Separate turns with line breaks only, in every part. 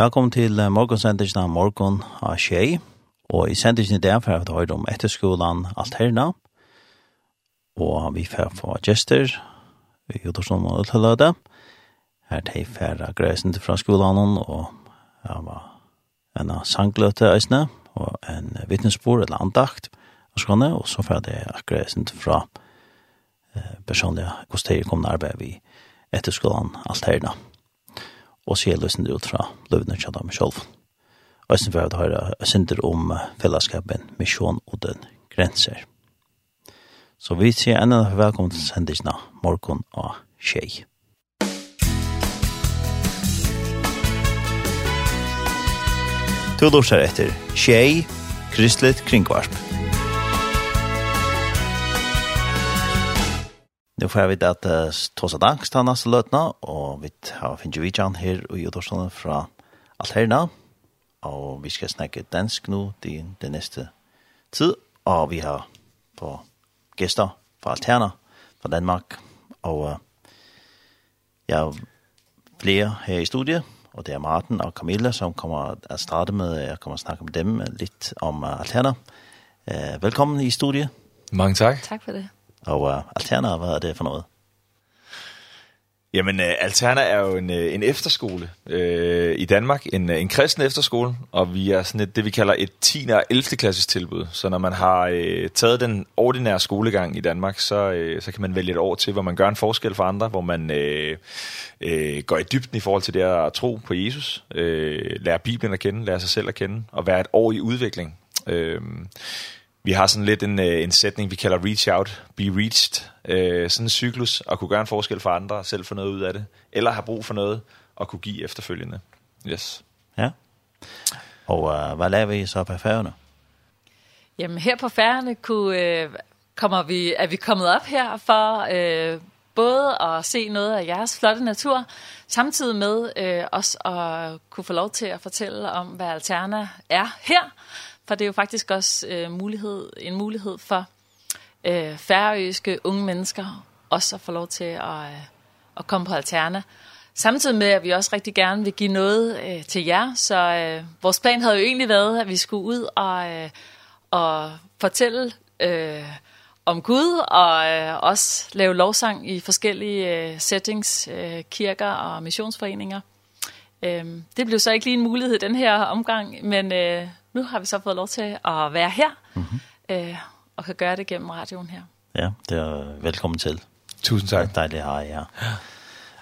Velkommen til morgonsendingen av morgen av Kjei. Og i sendingen i dag får vi høre om etterskolen Alterna. Og vi får få gjester i Jodorsson og Ullhølløde. Her til færre grøysen fra skolen og her var en sangløte øsne og en vittnesbord eller andakt og sånne. Og så får det grøysen fra personlige kosterer kommende arbeid vi etterskolen Alterna. Alterna og se løsende ut fra løvene til dem selv. Og jeg synes vi har hørt synder om fellesskapen, misjon og den grenser. Så vi sier enda velkommen til sendisene morgen og tjej. Du lortar etter Tjej, Kristelig Kringvarp. Nu får jag veta att uh, Tosa Danks tar nästa lötna och vi har finns ju vidjan här i Götorsson från Alterna och vi ska snacka dansk nu den, den nästa tid och vi har på gäster från Alterna från Danmark och uh, jag flere her i studiet, og det er Martin og Camilla, som kommer at starte med, jeg kommer at snakke med dem lite om uh, Alterna. Uh, velkommen i studiet.
Mange tak.
Tak for det.
Og uh, Alterna, hvad er det for noget?
Jamen, Alterna er jo en, en efterskole uh, i Danmark, en, en kristen efterskole, og vi er sådan et, det, vi kalder et 10. og 11. klasses tilbud. Så når man har uh, taget den ordinære skolegang i Danmark, så, uh, så kan man vælge et år til, hvor man gør en forskel for andre, hvor man uh, uh, går i dybden i forhold til det at tro på Jesus, uh, lærer Bibelen at kende, lærer sig selv at kende, og være et år i udvikling. Uh, vi har sådan lidt en, en sætning, vi kalder reach out, be reached, eh sådan en cyklus, at kunne gøre en forskel for andre, selv få noget ud af det, eller have brug for noget, og kunne give efterfølgende. Yes.
Ja. Og uh, hvad laver I så på færgerne?
Jamen her på færgerne kunne, uh, kommer vi, er vi kommet op her for uh, både at se noget af jeres flotte natur, samtidig med uh, også at kunne få lov til at fortælle om, hvad Alterna er her, for det er jo faktisk også øh, mulighed, en mulighed for øh, færøske unge mennesker også at få lov til at, øh, at komme på Alterna. Samtidig med, at vi også rigtig gerne vil give noget øh, til jer, så øh, vores plan havde jo egentlig været, at vi skulle ud og, øh, og fortælle øh, om Gud, og øh, også lave lovsang i forskellige øh, settings, øh, kirker og missionsforeninger. Ehm det blev så ikke lige en mulighed den her omgang, men øh, nu har vi så fået lov til at være her. Mhm. Mm eh og kan gøre det gennem radioen her.
Ja, det er velkommen til.
Tusind tak.
Det er dejligt at have jer. Ja.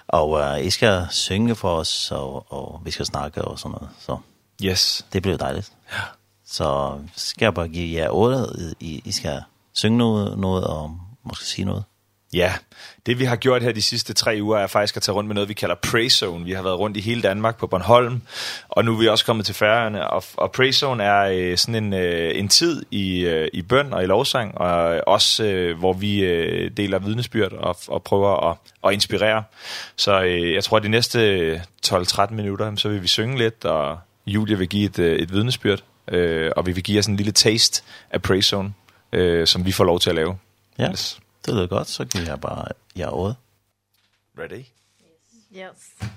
Og uh, I skal synge for os, og, og vi skal snakke og sådan noget. Så
yes.
det bliver dejligt.
Ja.
Så skal jeg bare give jer ordet. I, I skal synge noget, noget og måske sige noget.
Ja, det vi har gjort her de sidste tre uger er faktisk at tage rundt med noget, vi kalder zone. Vi har været rundt i hele Danmark på Bornholm, og nu er vi også kommet til Færøerne. Og, og zone er øh, sådan en, øh, en tid i, øh, i bøn og i lovsang, og også øh, hvor vi øh, deler vidnesbyrd og, og prøver at, at inspirere. Så øh, jeg tror, at de næste 12-13 minutter, så vil vi synge lidt, og Julia vil give et, et vidnesbyrd, øh, og vi vil give os en lille taste af Preyzone, øh, som vi får lov til at lave.
Ja. Yes. Det lyder godt, så kan jeg bare, ja, året.
Ready?
Yes. yes.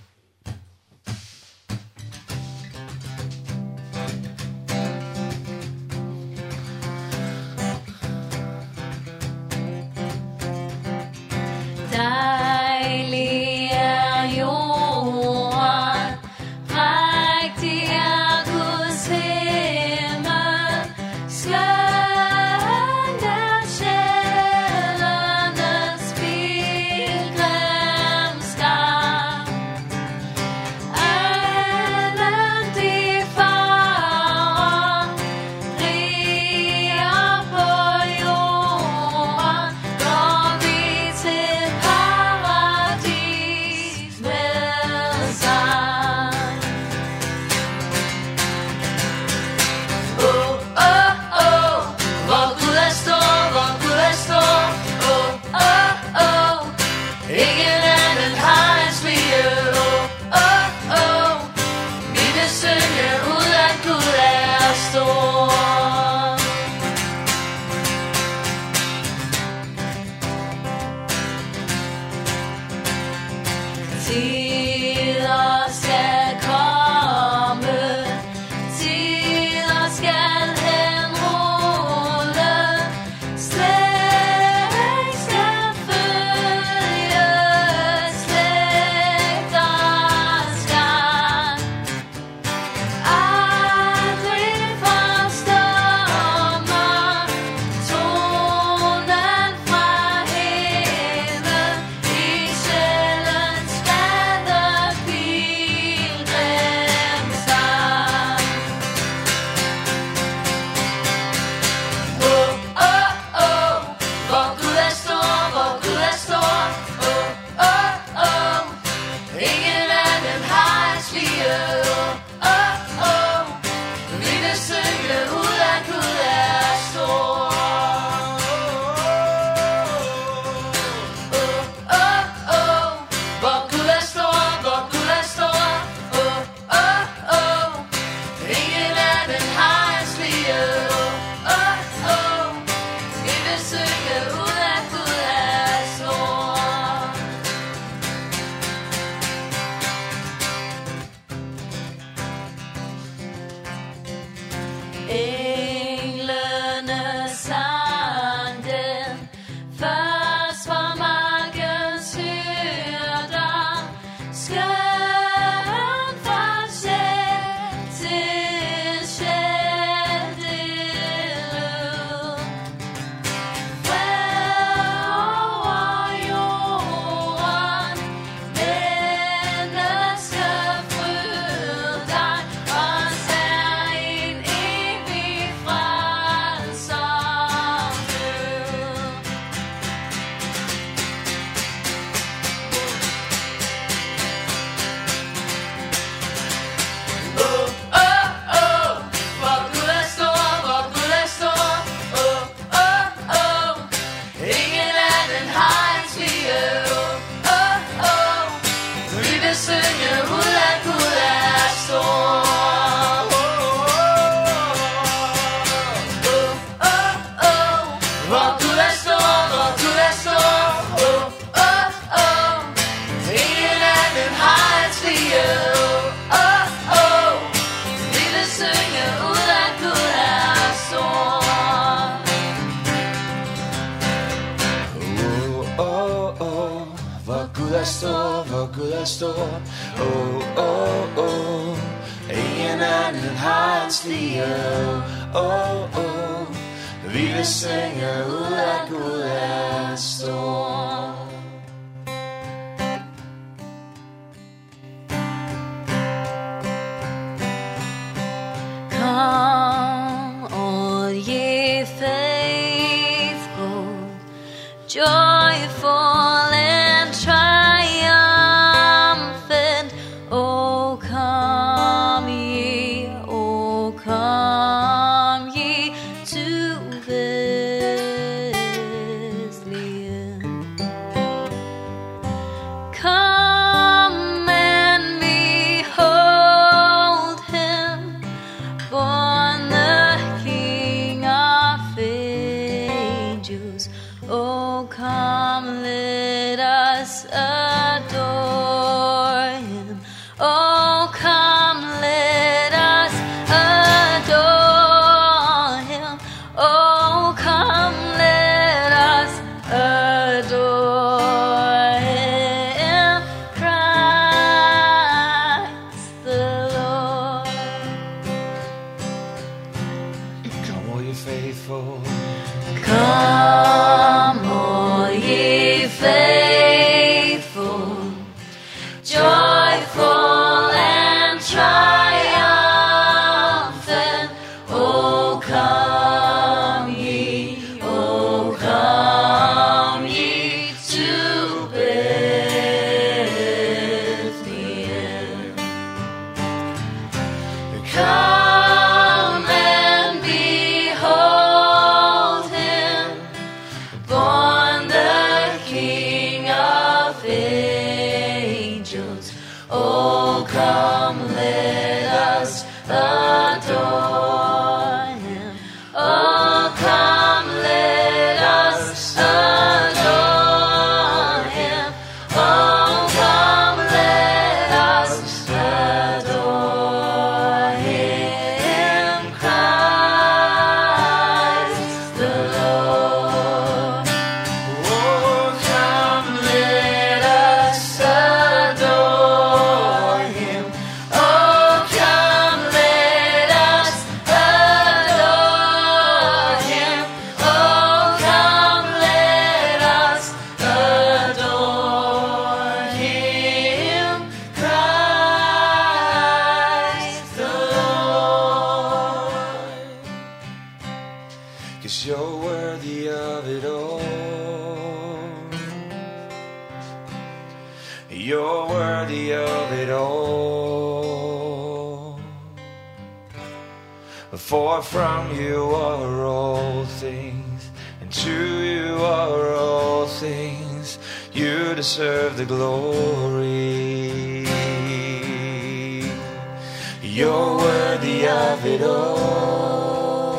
You're worthy of it all.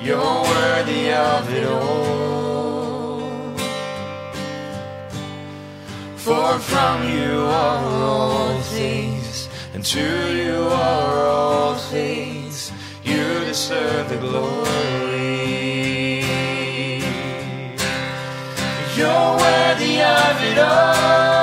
You're worthy of it all. For from you are all things And to you are all things. You deserve the glory. You're worthy of it all.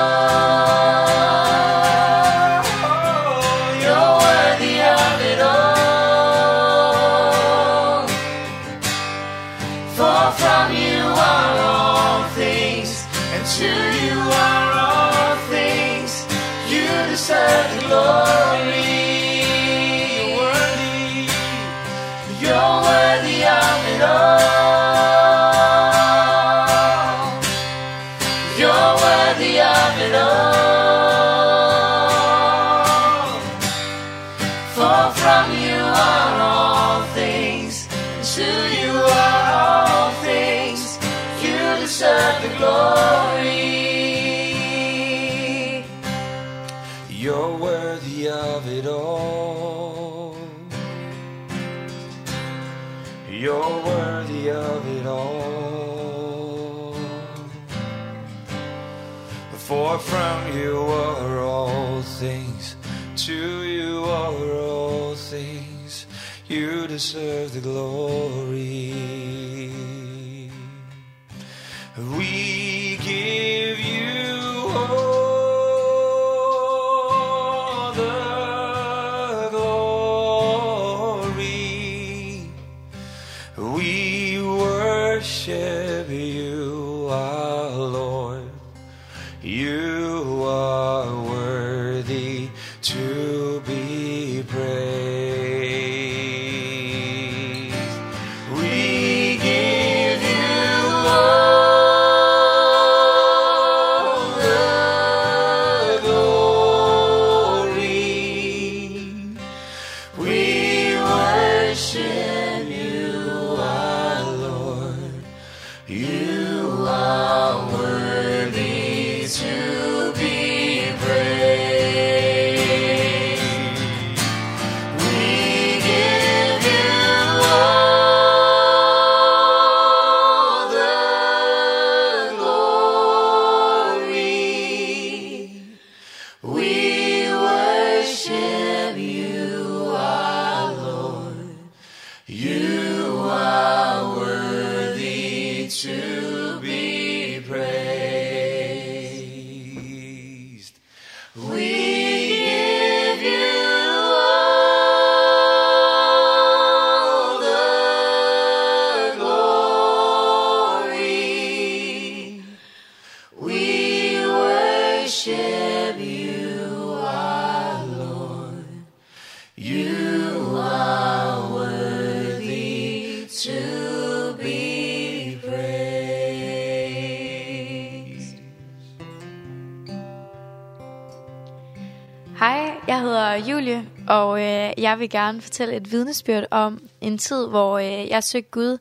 vil gerne fortælle et vidnesbyrd om en tid, hvor øh, jeg søgte Gud.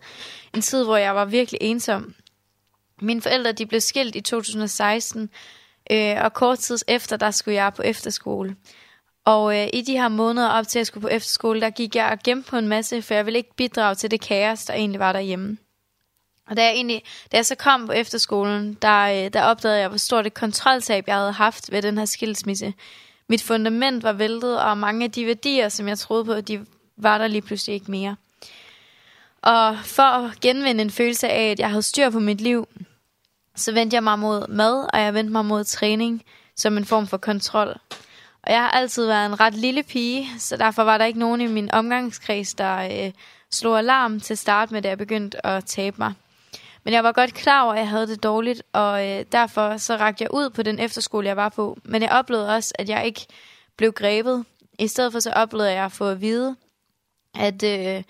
En tid, hvor jeg var virkelig ensom. Mine forældre de blev skilt i 2016, øh, og kort tid efter, der skulle jeg på efterskole. Og øh, i de her måneder op til, at jeg skulle på efterskole, der gik jeg og gemte på en masse, for jeg ville ikke bidrage til det kaos, der egentlig var derhjemme. Og da jeg, egentlig, da jeg så kom på efterskolen, der, der opdagede jeg, hvor stort et kontroltab jeg havde haft ved den her skilsmisse mit fundament var væltet, og mange af de værdier, som jeg troede på, de var der lige pludselig ikke mere. Og for at genvinde en følelse af, at jeg havde styr på mit liv, så vendte jeg mig mod mad, og jeg vendte mig mod træning som en form for kontrol. Og jeg har altid været en ret lille pige, så derfor var der ikke nogen i min omgangskreds, der øh, slog alarm til start med, da jeg begyndte at tabe mig. Men jeg var godt klar over, at jeg havde det dårligt, og øh, derfor så rakte jeg ud på den efterskole, jeg var på. Men jeg oplevede også, at jeg ikke blev grebet. I stedet for så oplevede jeg at få at vide, at øh,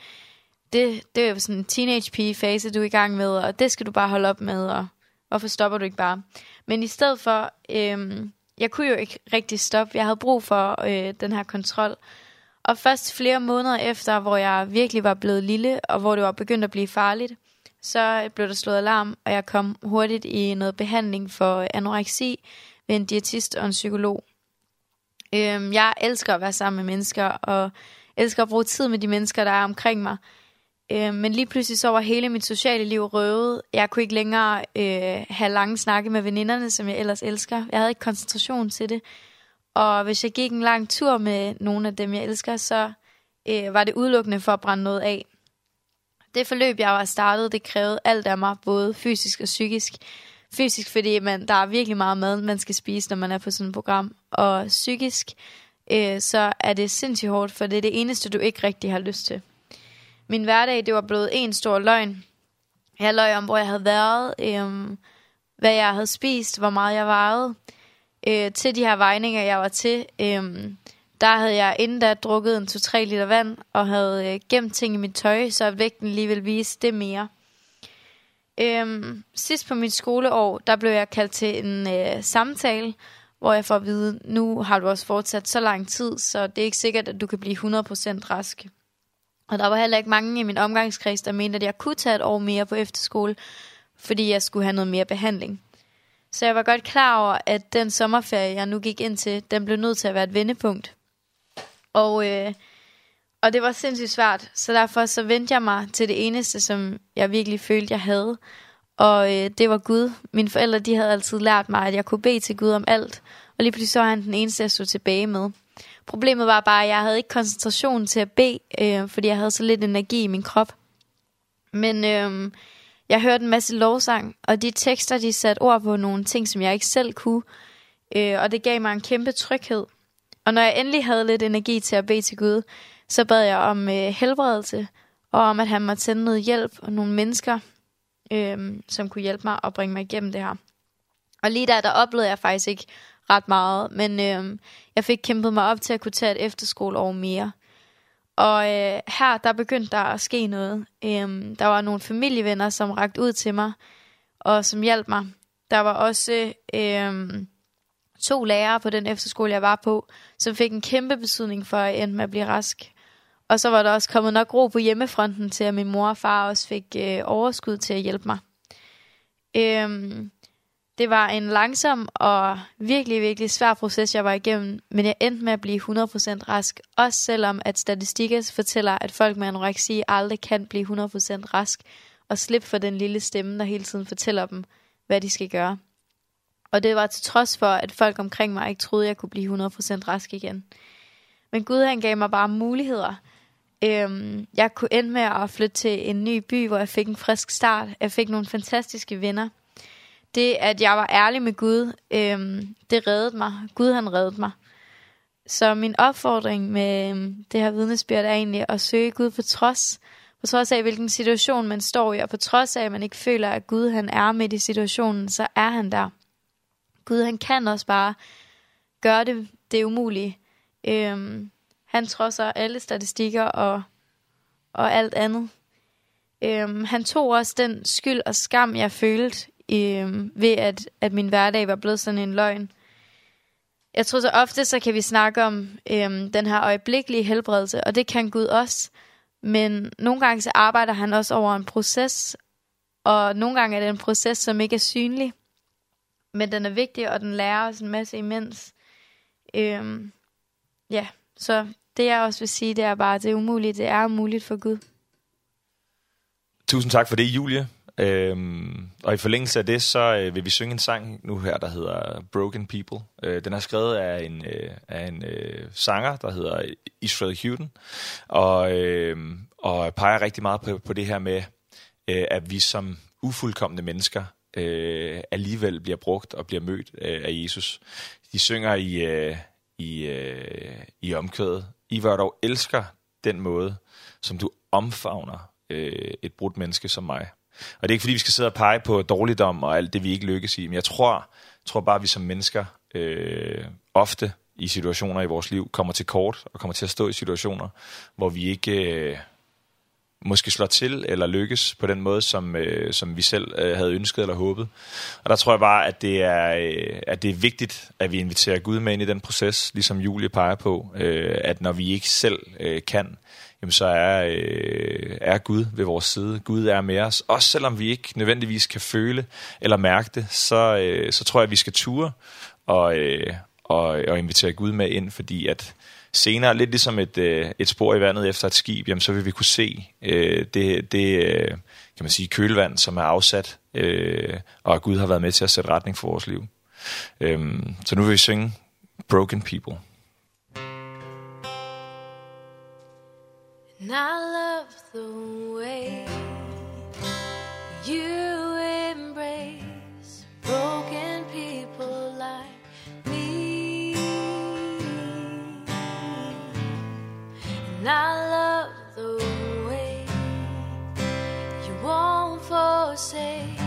det, det er jo sådan en teenage-pige-fase, du er i gang med, og det skal du bare holde op med, og hvorfor stopper du ikke bare? Men i stedet for, øh, jeg kunne jo ikke rigtig stoppe. Jeg havde brug for øh, den her kontrol. Og først flere måneder efter, hvor jeg virkelig var blevet lille, og hvor det var begyndt at blive farligt, så blev der slået alarm, og jeg kom hurtigt i noget behandling for anoreksi ved en diætist og en psykolog. Øhm, jeg elsker at være sammen med mennesker, og elsker at bruge tid med de mennesker, der er omkring mig. Øhm, men lige pludselig så var hele mit sociale liv røvet. Jeg kunne ikke længere øh, have lange snakke med veninderne, som jeg ellers elsker. Jeg havde ikke koncentration til det. Og hvis jeg gik en lang tur med nogle af dem, jeg elsker, så øh, var det udelukkende for at brænde noget af det forløb, jeg var startet, det krævede alt af mig, både fysisk og psykisk. Fysisk, fordi man, der er virkelig meget mad, man skal spise, når man er på sådan et program. Og psykisk, øh, så er det sindssygt hårdt, for det er det eneste, du ikke rigtig har lyst til. Min hverdag, det var blevet en stor løgn. Jeg løg om, hvor jeg havde været, øh, hvad jeg havde spist, hvor meget jeg vejede, øh, til de her vejninger, jeg var til. Øh, der havde jeg inden da drukket en 2-3 liter vand, og havde øh, gemt ting i mit tøj, så vægten lige ville vise det mere. Øhm, sidst på mit skoleår, der blev jeg kaldt til en øh, samtale, hvor jeg får at vide, nu har du også fortsat så lang tid, så det er ikke sikkert, at du kan blive 100% rask. Og der var heller ikke mange i min omgangskreds, der mente, at jeg kunne tage et år mere på efterskole, fordi jeg skulle have noget mere behandling. Så jeg var godt klar over, at den sommerferie, jeg nu gik ind til, den blev nødt til at være et vendepunkt. Og, øh, og det var sindssygt svært, så derfor så vendte jeg mig til det eneste, som jeg virkelig følte, jeg havde. Og øh, det var Gud. Mine forældre, de havde altid lært mig, at jeg kunne bede til Gud om alt. Og lige pludselig så var han den eneste, jeg stod tilbage med. Problemet var bare, at jeg havde ikke koncentration til at bede, øh, fordi jeg havde så lidt energi i min krop. Men øh, jeg hørte en masse lovsang, og de tekster, de satte ord på nogle ting, som jeg ikke selv kunne. Øh, og det gav mig en kæmpe tryghed. Og når jeg endelig havde lidt energi til at bede til Gud, så bad jeg om øh, helbredelse, og om at han måtte sende noget hjælp og nogle mennesker, øh, som kunne hjælpe mig og bringe mig igennem det her. Og lige der, der oplevede jeg faktisk ikke ret meget, men øh, jeg fik kæmpet mig op til at kunne tage et efterskoleår mere. Og øh, her, der begyndte der at ske noget. Ehm der var nogle familievenner, som rakte ud til mig, og som hjalp mig. Der var også... Øh, to lærere på den efterskole, jeg var på, som fik en kæmpe betydning for, at ende med at blive rask. Og så var der også kommet nok ro på hjemmefronten til, at min mor og far også fik øh, overskud til at hjælpe mig. Øhm, det var en langsom og virkelig, virkelig svær proces, jeg var igennem, men jeg endte med at blive 100% rask, også selvom at statistikker fortæller, at folk med anoreksi aldrig kan blive 100% rask og slippe for den lille stemme, der hele tiden fortæller dem, hvad de skal gøre. Og det var til trods for, at folk omkring mig ikke troede, jeg kunne blive 100% rask igen. Men Gud han gav mig bare muligheder. Øhm, jeg kunne ende med at flytte til en ny by, hvor jeg fik en frisk start. Jeg fik nogle fantastiske venner. Det, at jeg var ærlig med Gud, øhm, det reddede mig. Gud han reddede mig. Så min opfordring med øhm, det her vidnesbyrd er egentlig at søge Gud på trods. På trods af, hvilken situation man står i, og på trods af, at man ikke føler, at Gud han er med i situationen, så er han der. Gud han kan også bare gøre det, det umulige. Ehm han trosser alle statistikker og, og alt andet. Ehm han tog også den skyld og skam, jeg følte ehm ved, at, at min hverdag var blevet sådan en løgn. Jeg tror så ofte, så kan vi snakke om ehm den her øjeblikkelige helbredelse, og det kan Gud også. Men nogle gange så arbejder han også over en proces, og nogle gange er det en proces, som ikke er synlig men den er vigtig, og den lærer os en masse imens. Øhm, ja, så det jeg også vil sige, det er bare, at det er umuligt. Det er umuligt for Gud.
Tusind tak for det, Julie. Øhm, og i forlængelse af det, så øh, vil vi synge en sang nu her, der hedder Broken People. Øh, den er skrevet af en, øh, af en øh, sanger, der hedder Israel Huden, og, øh, og peger rigtig meget på, på det her med, øh, at vi som ufuldkommende mennesker øh, alligevel bliver brugt og bliver mødt øh, af Jesus. De synger i, øh, i, øh, i omkvædet. I var dog elsker den måde, som du omfavner øh, et brudt menneske som mig. Og det er ikke fordi, vi skal sidde og pege på dårligdom og alt det, vi ikke lykkes i, men jeg tror, tror bare, at vi som mennesker øh, ofte i situationer i vores liv kommer til kort og kommer til at stå i situationer, hvor vi ikke... Øh, måske slår til eller lykkes på den måde som øh, som vi selv øh, havde ønsket eller håbet. Og der tror jeg bare at det er øh, at det er vigtigt at vi inviterer Gud med ind i den proces, ligesom Julie peger på, øh, at når vi ikke selv øh, kan, jamen så er øh, er Gud ved vores side. Gud er med os, også selvom vi ikke nødvendigvis kan føle eller mærke det, så øh, så tror jeg at vi skal ture og øh, og og invitere Gud med ind, fordi at senere, lidt ligesom et, øh, et spor i vandet efter et skib, jamen, så vil vi kunne se øh, det, det kan man sige, kølvand, som er afsat, øh, og at Gud har været med til at sætte retning for vores liv. Ehm så nu vil vi synge Broken People.
And I love the way you And I love the way You won't forsake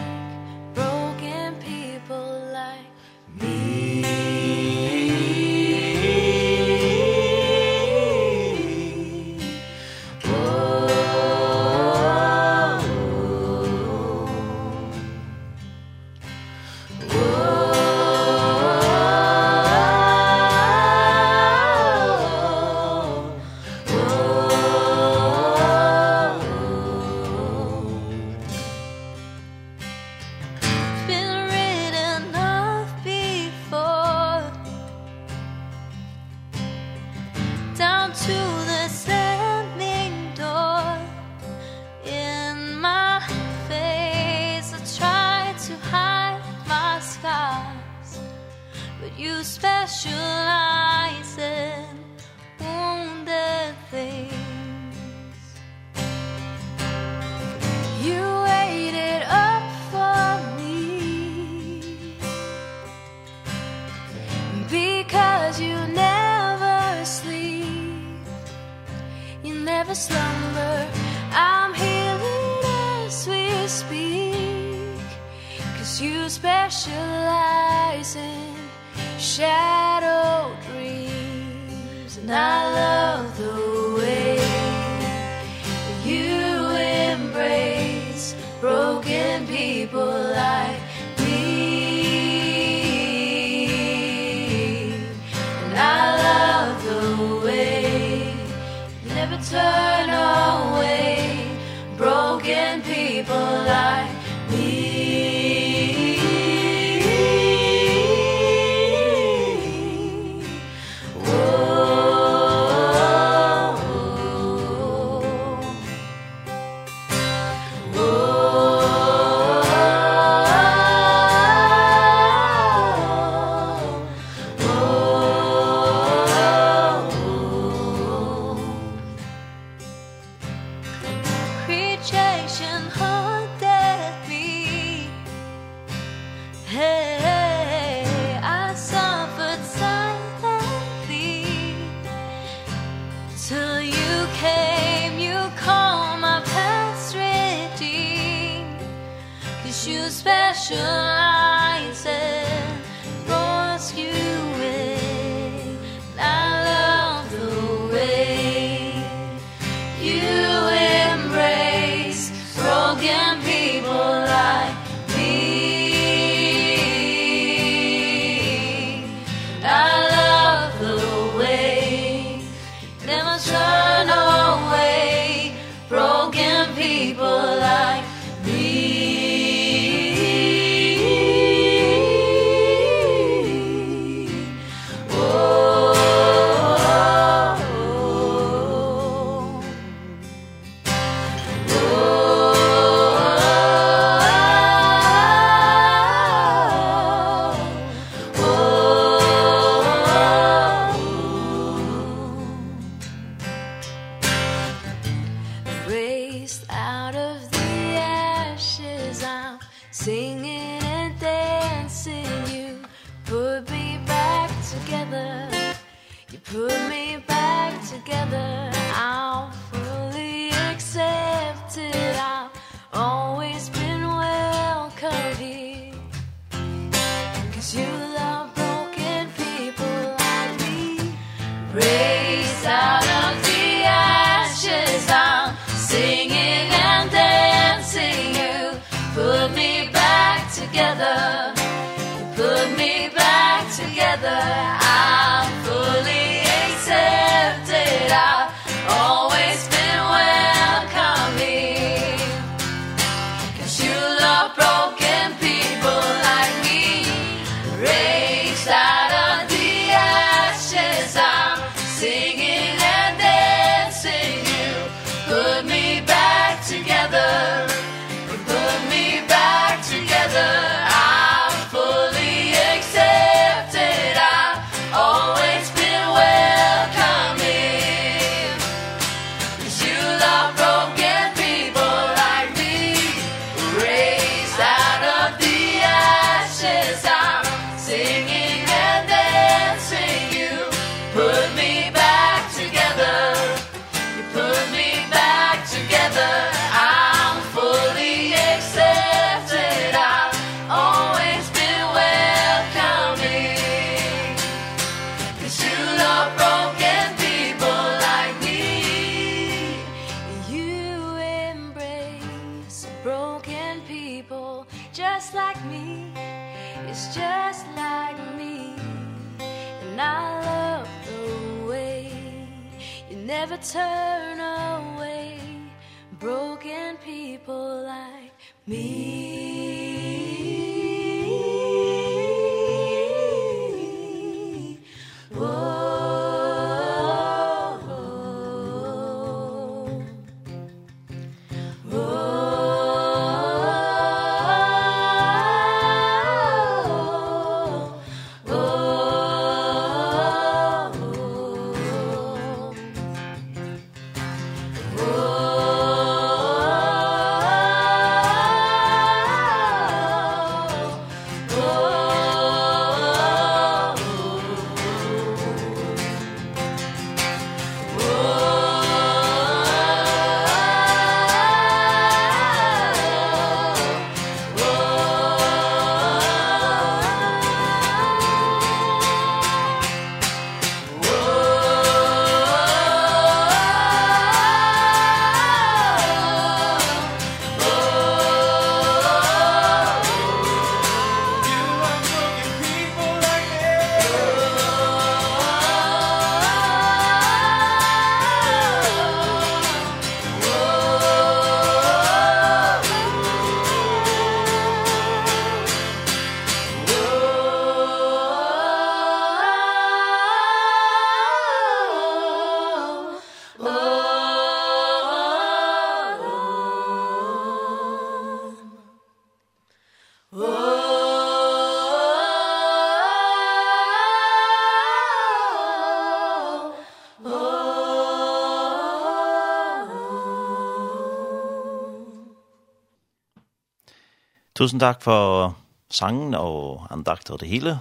Tusen takk for sangen og andakt og det hele.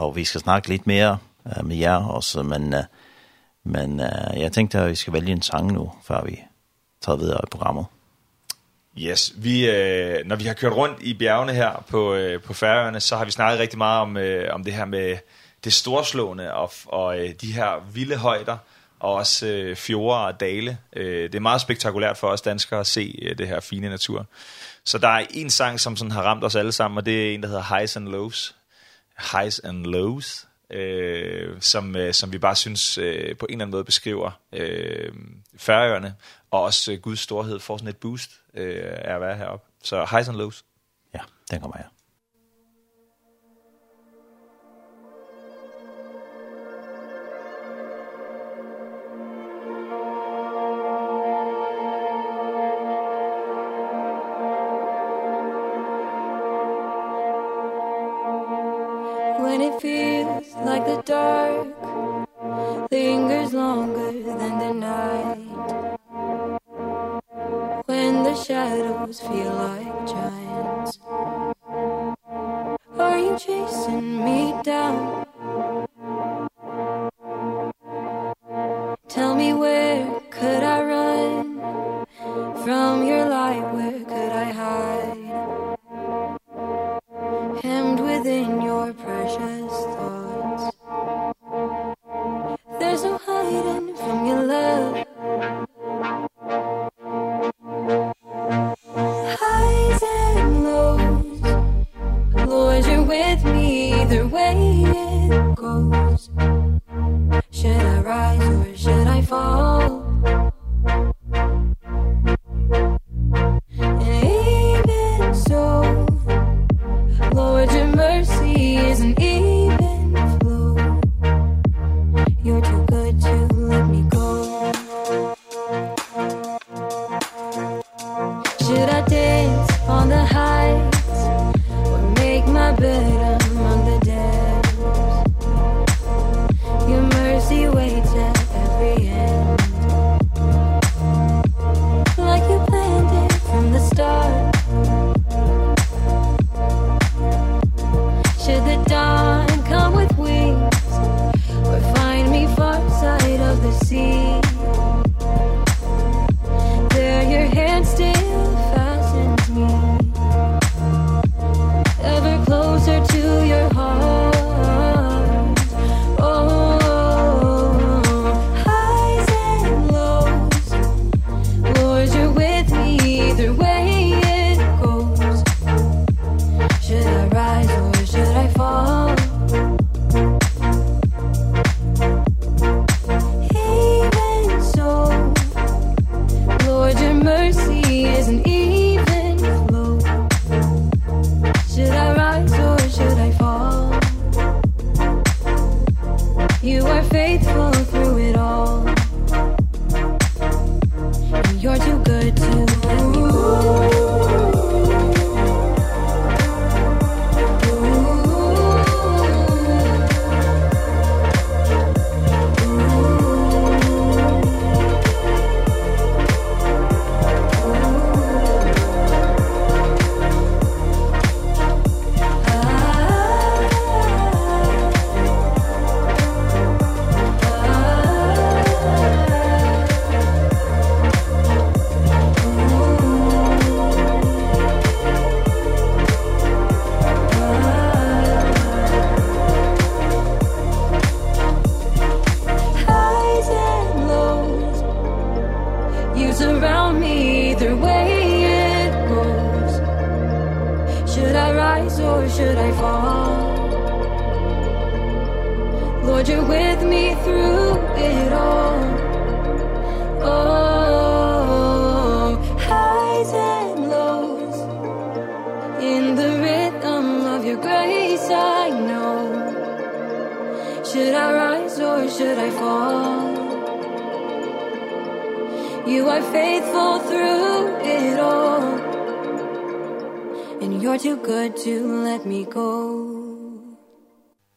Og vi skal snakke litt mer med jer også, men, men jeg tenkte at vi skal velge en sang nå, før vi tager videre i programmet.
Yes, vi, øh, når vi har kørt rundt i bjergene her på, øh, på færøerne, så har vi snakket rigtig meget om, øh, om det her med det storslående og, og øh, de her vilde højder, og også øh, fjorde og dale. Øh, det er meget spektakulært for os danskere at se øh, det her fine natur. Så der er en sang, som sådan har ramt os alle sammen, og det er en, der hedder Highs and Lows. Highs and Lows, øh, som, øh, som vi bare synes øh, på en eller anden måde beskriver øh, færøerne, og også øh, Guds storhed får sådan et boost øh, af at være heroppe. Så Highs and Lows.
Ja, den kommer her.
dark lingers longer than the night. When the shadows feel like giants.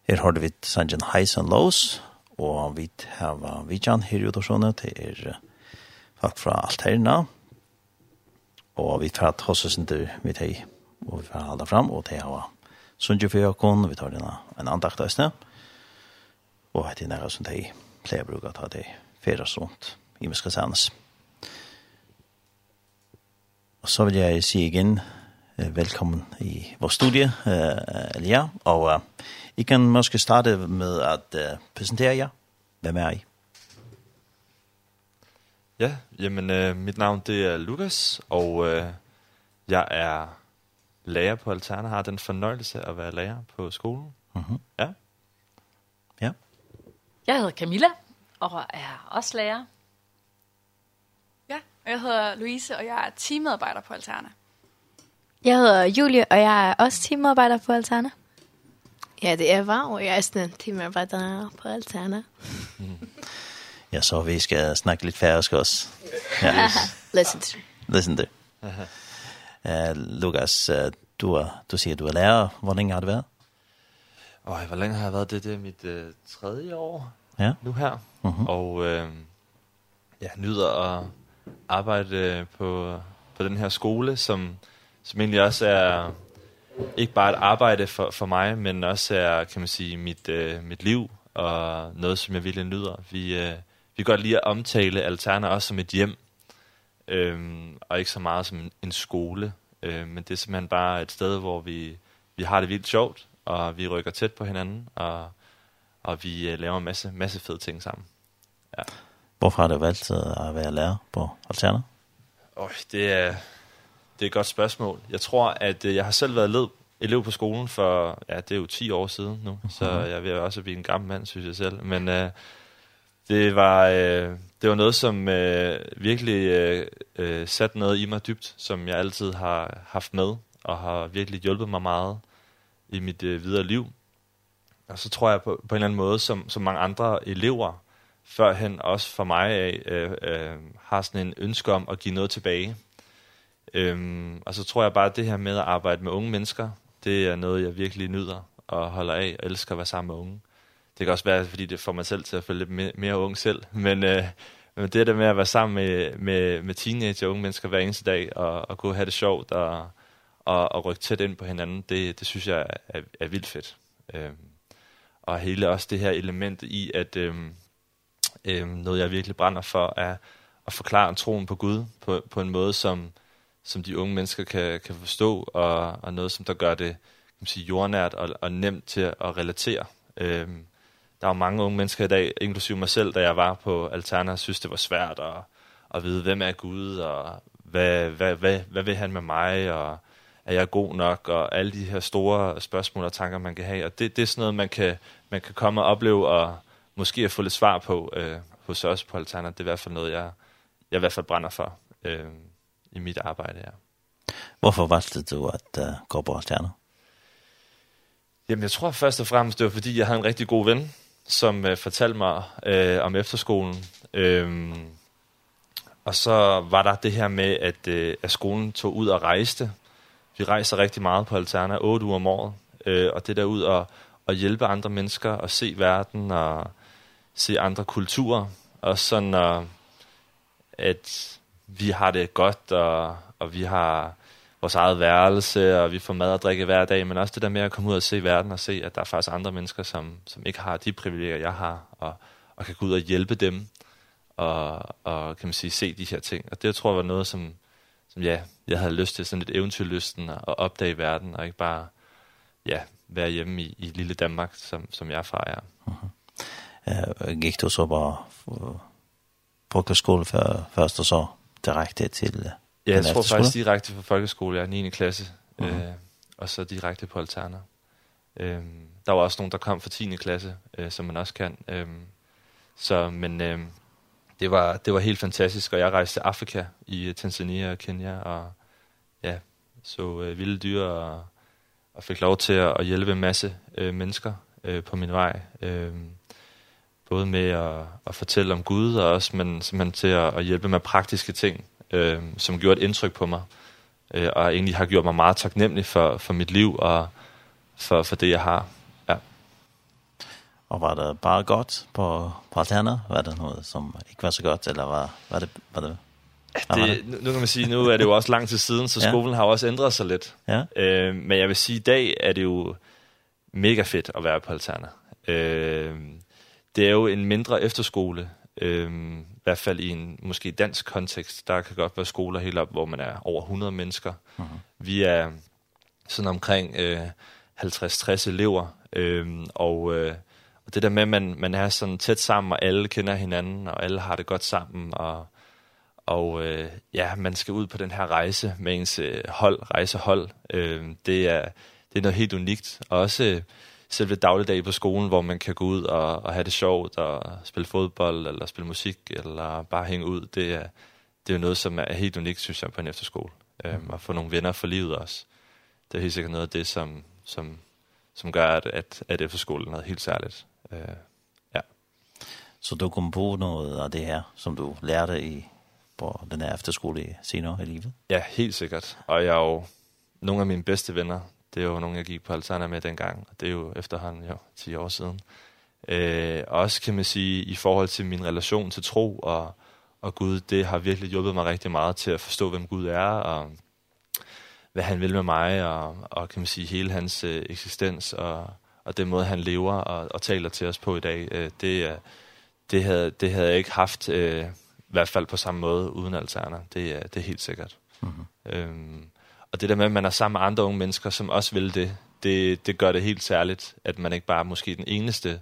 Her har vi sangen Highs and Lows, og vi har Vidjan her i Udorsone, det er folk fra Alterna, og vi tar hos oss ikke vi tar, og vi tar halda fram, og det har Sundje Fyrkon, vi tar denne en andakt østene, og det er nære som de pleier å bruke å ta det fyrre sånt i Muskesannes. Og så vil jeg si igen, velkommen i vår studie, Elia, og uh, I kan måske starte med at uh, præsentere jer. Hvem er I?
Ja, jamen øh, mit navn det er Lukas, og øh, jeg er lærer på Alterna, har den fornøjelse at være lærer på skolen.
Mhm.
Ja.
Ja.
Jeg hedder Camilla, og er også lærer.
Ja, og jeg hedder Louise, og jeg er teammedarbejder på Alterna.
Jeg hedder Julie, og jeg er også teamarbejder på Alterna.
Jeg heter Eva, og jeg er sådan en teamarbejder på Alterna.
ja, så vi skal snakke lidt færøsk også. Ja.
Listen to.
Listen to. Uh, Lukas, uh, du, er, du siger, du er lærer. Hvor længe har du været?
Åh, oh, hvor længe har jeg været? Det, det er mit uh, tredje år
ja.
nu her.
Mm.
Og uh, jeg ja, nyder at arbejde på, på den her skole, som, som egentlig også er ikke bare et arbejde for, for mig, men også er, kan man sige, mit, øh, mit liv og noget, som jeg virkelig nyder. Vi, øh, vi kan godt lide at omtale Alterna også som et hjem, øhm, og ikke så meget som en, en skole. Øh, men det er simpelthen bare et sted, hvor vi, vi har det vildt sjovt, og vi rykker tæt på hinanden, og, og vi øh, laver en masse, masse fede ting sammen. Ja.
Hvorfor har du valgt at være lærer på Alterna?
Åh, oh, det er... Øh Det er et godt spørgsmål. Jeg tror, at jeg har selv været led elev på skolen for, ja, det er jo 10 år siden nu, så jeg vil også blive en gammel mand, synes jeg selv. Men øh, det, var, øh, det var noget, som øh, virkelig øh, øh, satte noget i mig dybt, som jeg altid har haft med, og har virkelig hjulpet mig meget i mit øh, videre liv. Og så tror jeg på, på en eller anden måde, som, som mange andre elever førhen, også for mig af, øh, øh, har sådan en ønske om at give noget tilbage Ehm og så tror jeg bare, at det her med at arbejde med unge mennesker, det er noget, jeg virkelig nyder og holder af og elsker at være sammen med unge. Det kan også være, fordi det får mig selv til at føle lidt mere, mere ung selv, men, øh, men det der med at være sammen med, med, med teenager og unge mennesker hver eneste dag, og, og kunne have det sjovt og, og, og rykke tæt ind på hinanden, det, det synes jeg er, er vildt fedt. Ehm og hele også det her element i, at ehm ehm noget jeg virkelig brænder for, er at forklare troen på Gud på, på en måde, som som de unge mennesker kan, kan forstå, og, og noget, som der gør det kan man sige, jordnært og, og nemt til at relatere. Ehm der er jo mange unge mennesker i dag, inklusive mig selv, da jeg var på Alterna, synes det var svært at, at vide, hvem er Gud, og hvad, hvad, hvad, hvad vil han med mig, og er jeg god nok, og alle de her store spørgsmål og tanker, man kan have. Og det, det er sådan noget, man kan, man kan komme og opleve, og måske få lidt svar på øh, hos os på Alterna. Det er i hvert fald noget, jeg, jeg i hvert fald brænder for. øh, i mitt arbejde ja.
Hvorfor valgte du at uh, gå på Stjerner?
Jamen, jeg tror først og fremmest, det var fordi, jeg havde en rigtig god ven, som uh, fortalte mig uh, om efterskolen. Øhm, og så var der det her med, at, uh, at skolen tog ud og rejste. Vi rejser rigtig meget på Alterna, 8 uger om året. Uh, og det der ud og, og hjælpe andre mennesker og se verden og se andre kulturer. Og sådan når at vi har det godt, og, og vi har vores eget værelse, og vi får mad og drikke hver dag, men også det der med at komme ud og se verden, og se, at der er faktisk andre mennesker, som, som ikke har de privilegier, jeg har, og, og kan gå ud og hjælpe dem, og, og kan man sige, se de her ting. Og det, tror jeg var noget, som, som ja, jeg havde lyst til, sådan lidt eventyrlysten, at opdage verden, og ikke bare ja, være hjemme i, i lille Danmark, som, som jeg er fra, ja.
Uh -huh. uh, gik du så bare på folkeskole først og så direkte til
Ja, jeg tror faktisk direkte fra folkeskole, ja, 9. klasse, mm. -hmm. øh, og så direkte på alterner. Øhm, der var også nogen, der kom fra 10. klasse, øh, som man også kan. Øhm, så, men øhm, det, var, det var helt fantastisk, og jeg rejste til Afrika i Tanzania og Kenya, og ja, så øh, vilde dyr, og, og fik lov til at, at hjælpe en masse øh, mennesker øh, på min vej. Øhm, både med at, at fortælle om Gud og også, men simpelthen til at, at hjælpe med praktiske ting, øh, som gjorde et indtryk på mig, øh, og egentlig har gjort mig meget taknemmelig for, for mit liv og for, for det, jeg har. Ja.
Og var det bare godt på, på alterner? Var det noget, som ikke var så godt, eller var, var det... Var det
Det, nu, nu kan man sige, nu er det jo også lang tid siden, så skolen ja. har også ændret sig lidt.
Ja.
Øh, men jeg vil sige, i dag er det jo mega fedt at være på Alterna. Øh, det er jo en mindre efterskole, øh, i hvert fald i en måske dansk kontekst. Der kan godt være skoler helt op, hvor man er over 100 mennesker. Mm -hmm. Vi er sådan omkring øh, 50-60 elever, øh, og, øh, og det der med, at man, man er sådan tæt sammen, og alle kender hinanden, og alle har det godt sammen, og og øh, ja, man skal ud på den her rejse med ens øh, hold, rejsehold. Ehm øh, det er det er noget helt unikt og også øh, selve dagligdag på skolen, hvor man kan gå ud og, og have det sjovt, og spille fodbold, eller spille musik, eller bare hænge ud, det er, det er jo noget, som er helt unikt, synes jeg, på en efterskole. Mm. um, få nogle venner for livet også. Det er helt sikkert noget af det, som, som, som gør, at, at, at efterskolen er noget helt særligt. Eh ja.
Så du kom på noget af det her, som du lærte i på den her efterskole senere i livet?
Ja, helt sikkert. Og jeg er jo nogle af mine bedste venner, Det er jo nogen, jeg gik på Altana med dengang, og det er jo efterhånden jo 10 år siden. Øh, også kan man sige, i forhold til min relation til tro og, og Gud, det har virkelig hjulpet mig rigtig meget til at forstå, hvem Gud er, og hvad han vil med mig, og, og kan man sige, hele hans øh, eksistens, og, og den måde, han lever og, og taler til os på i dag, øh, det, er det, havde, det havde jeg ikke haft, øh, i hvert fald på samme måde, uden alterner. Det, er det er helt sikkert.
Mm -hmm.
øhm, Og det der med, at man er sammen med andre unge mennesker, som også vil det, det, det gør det helt særligt, at man ikke bare er måske den eneste,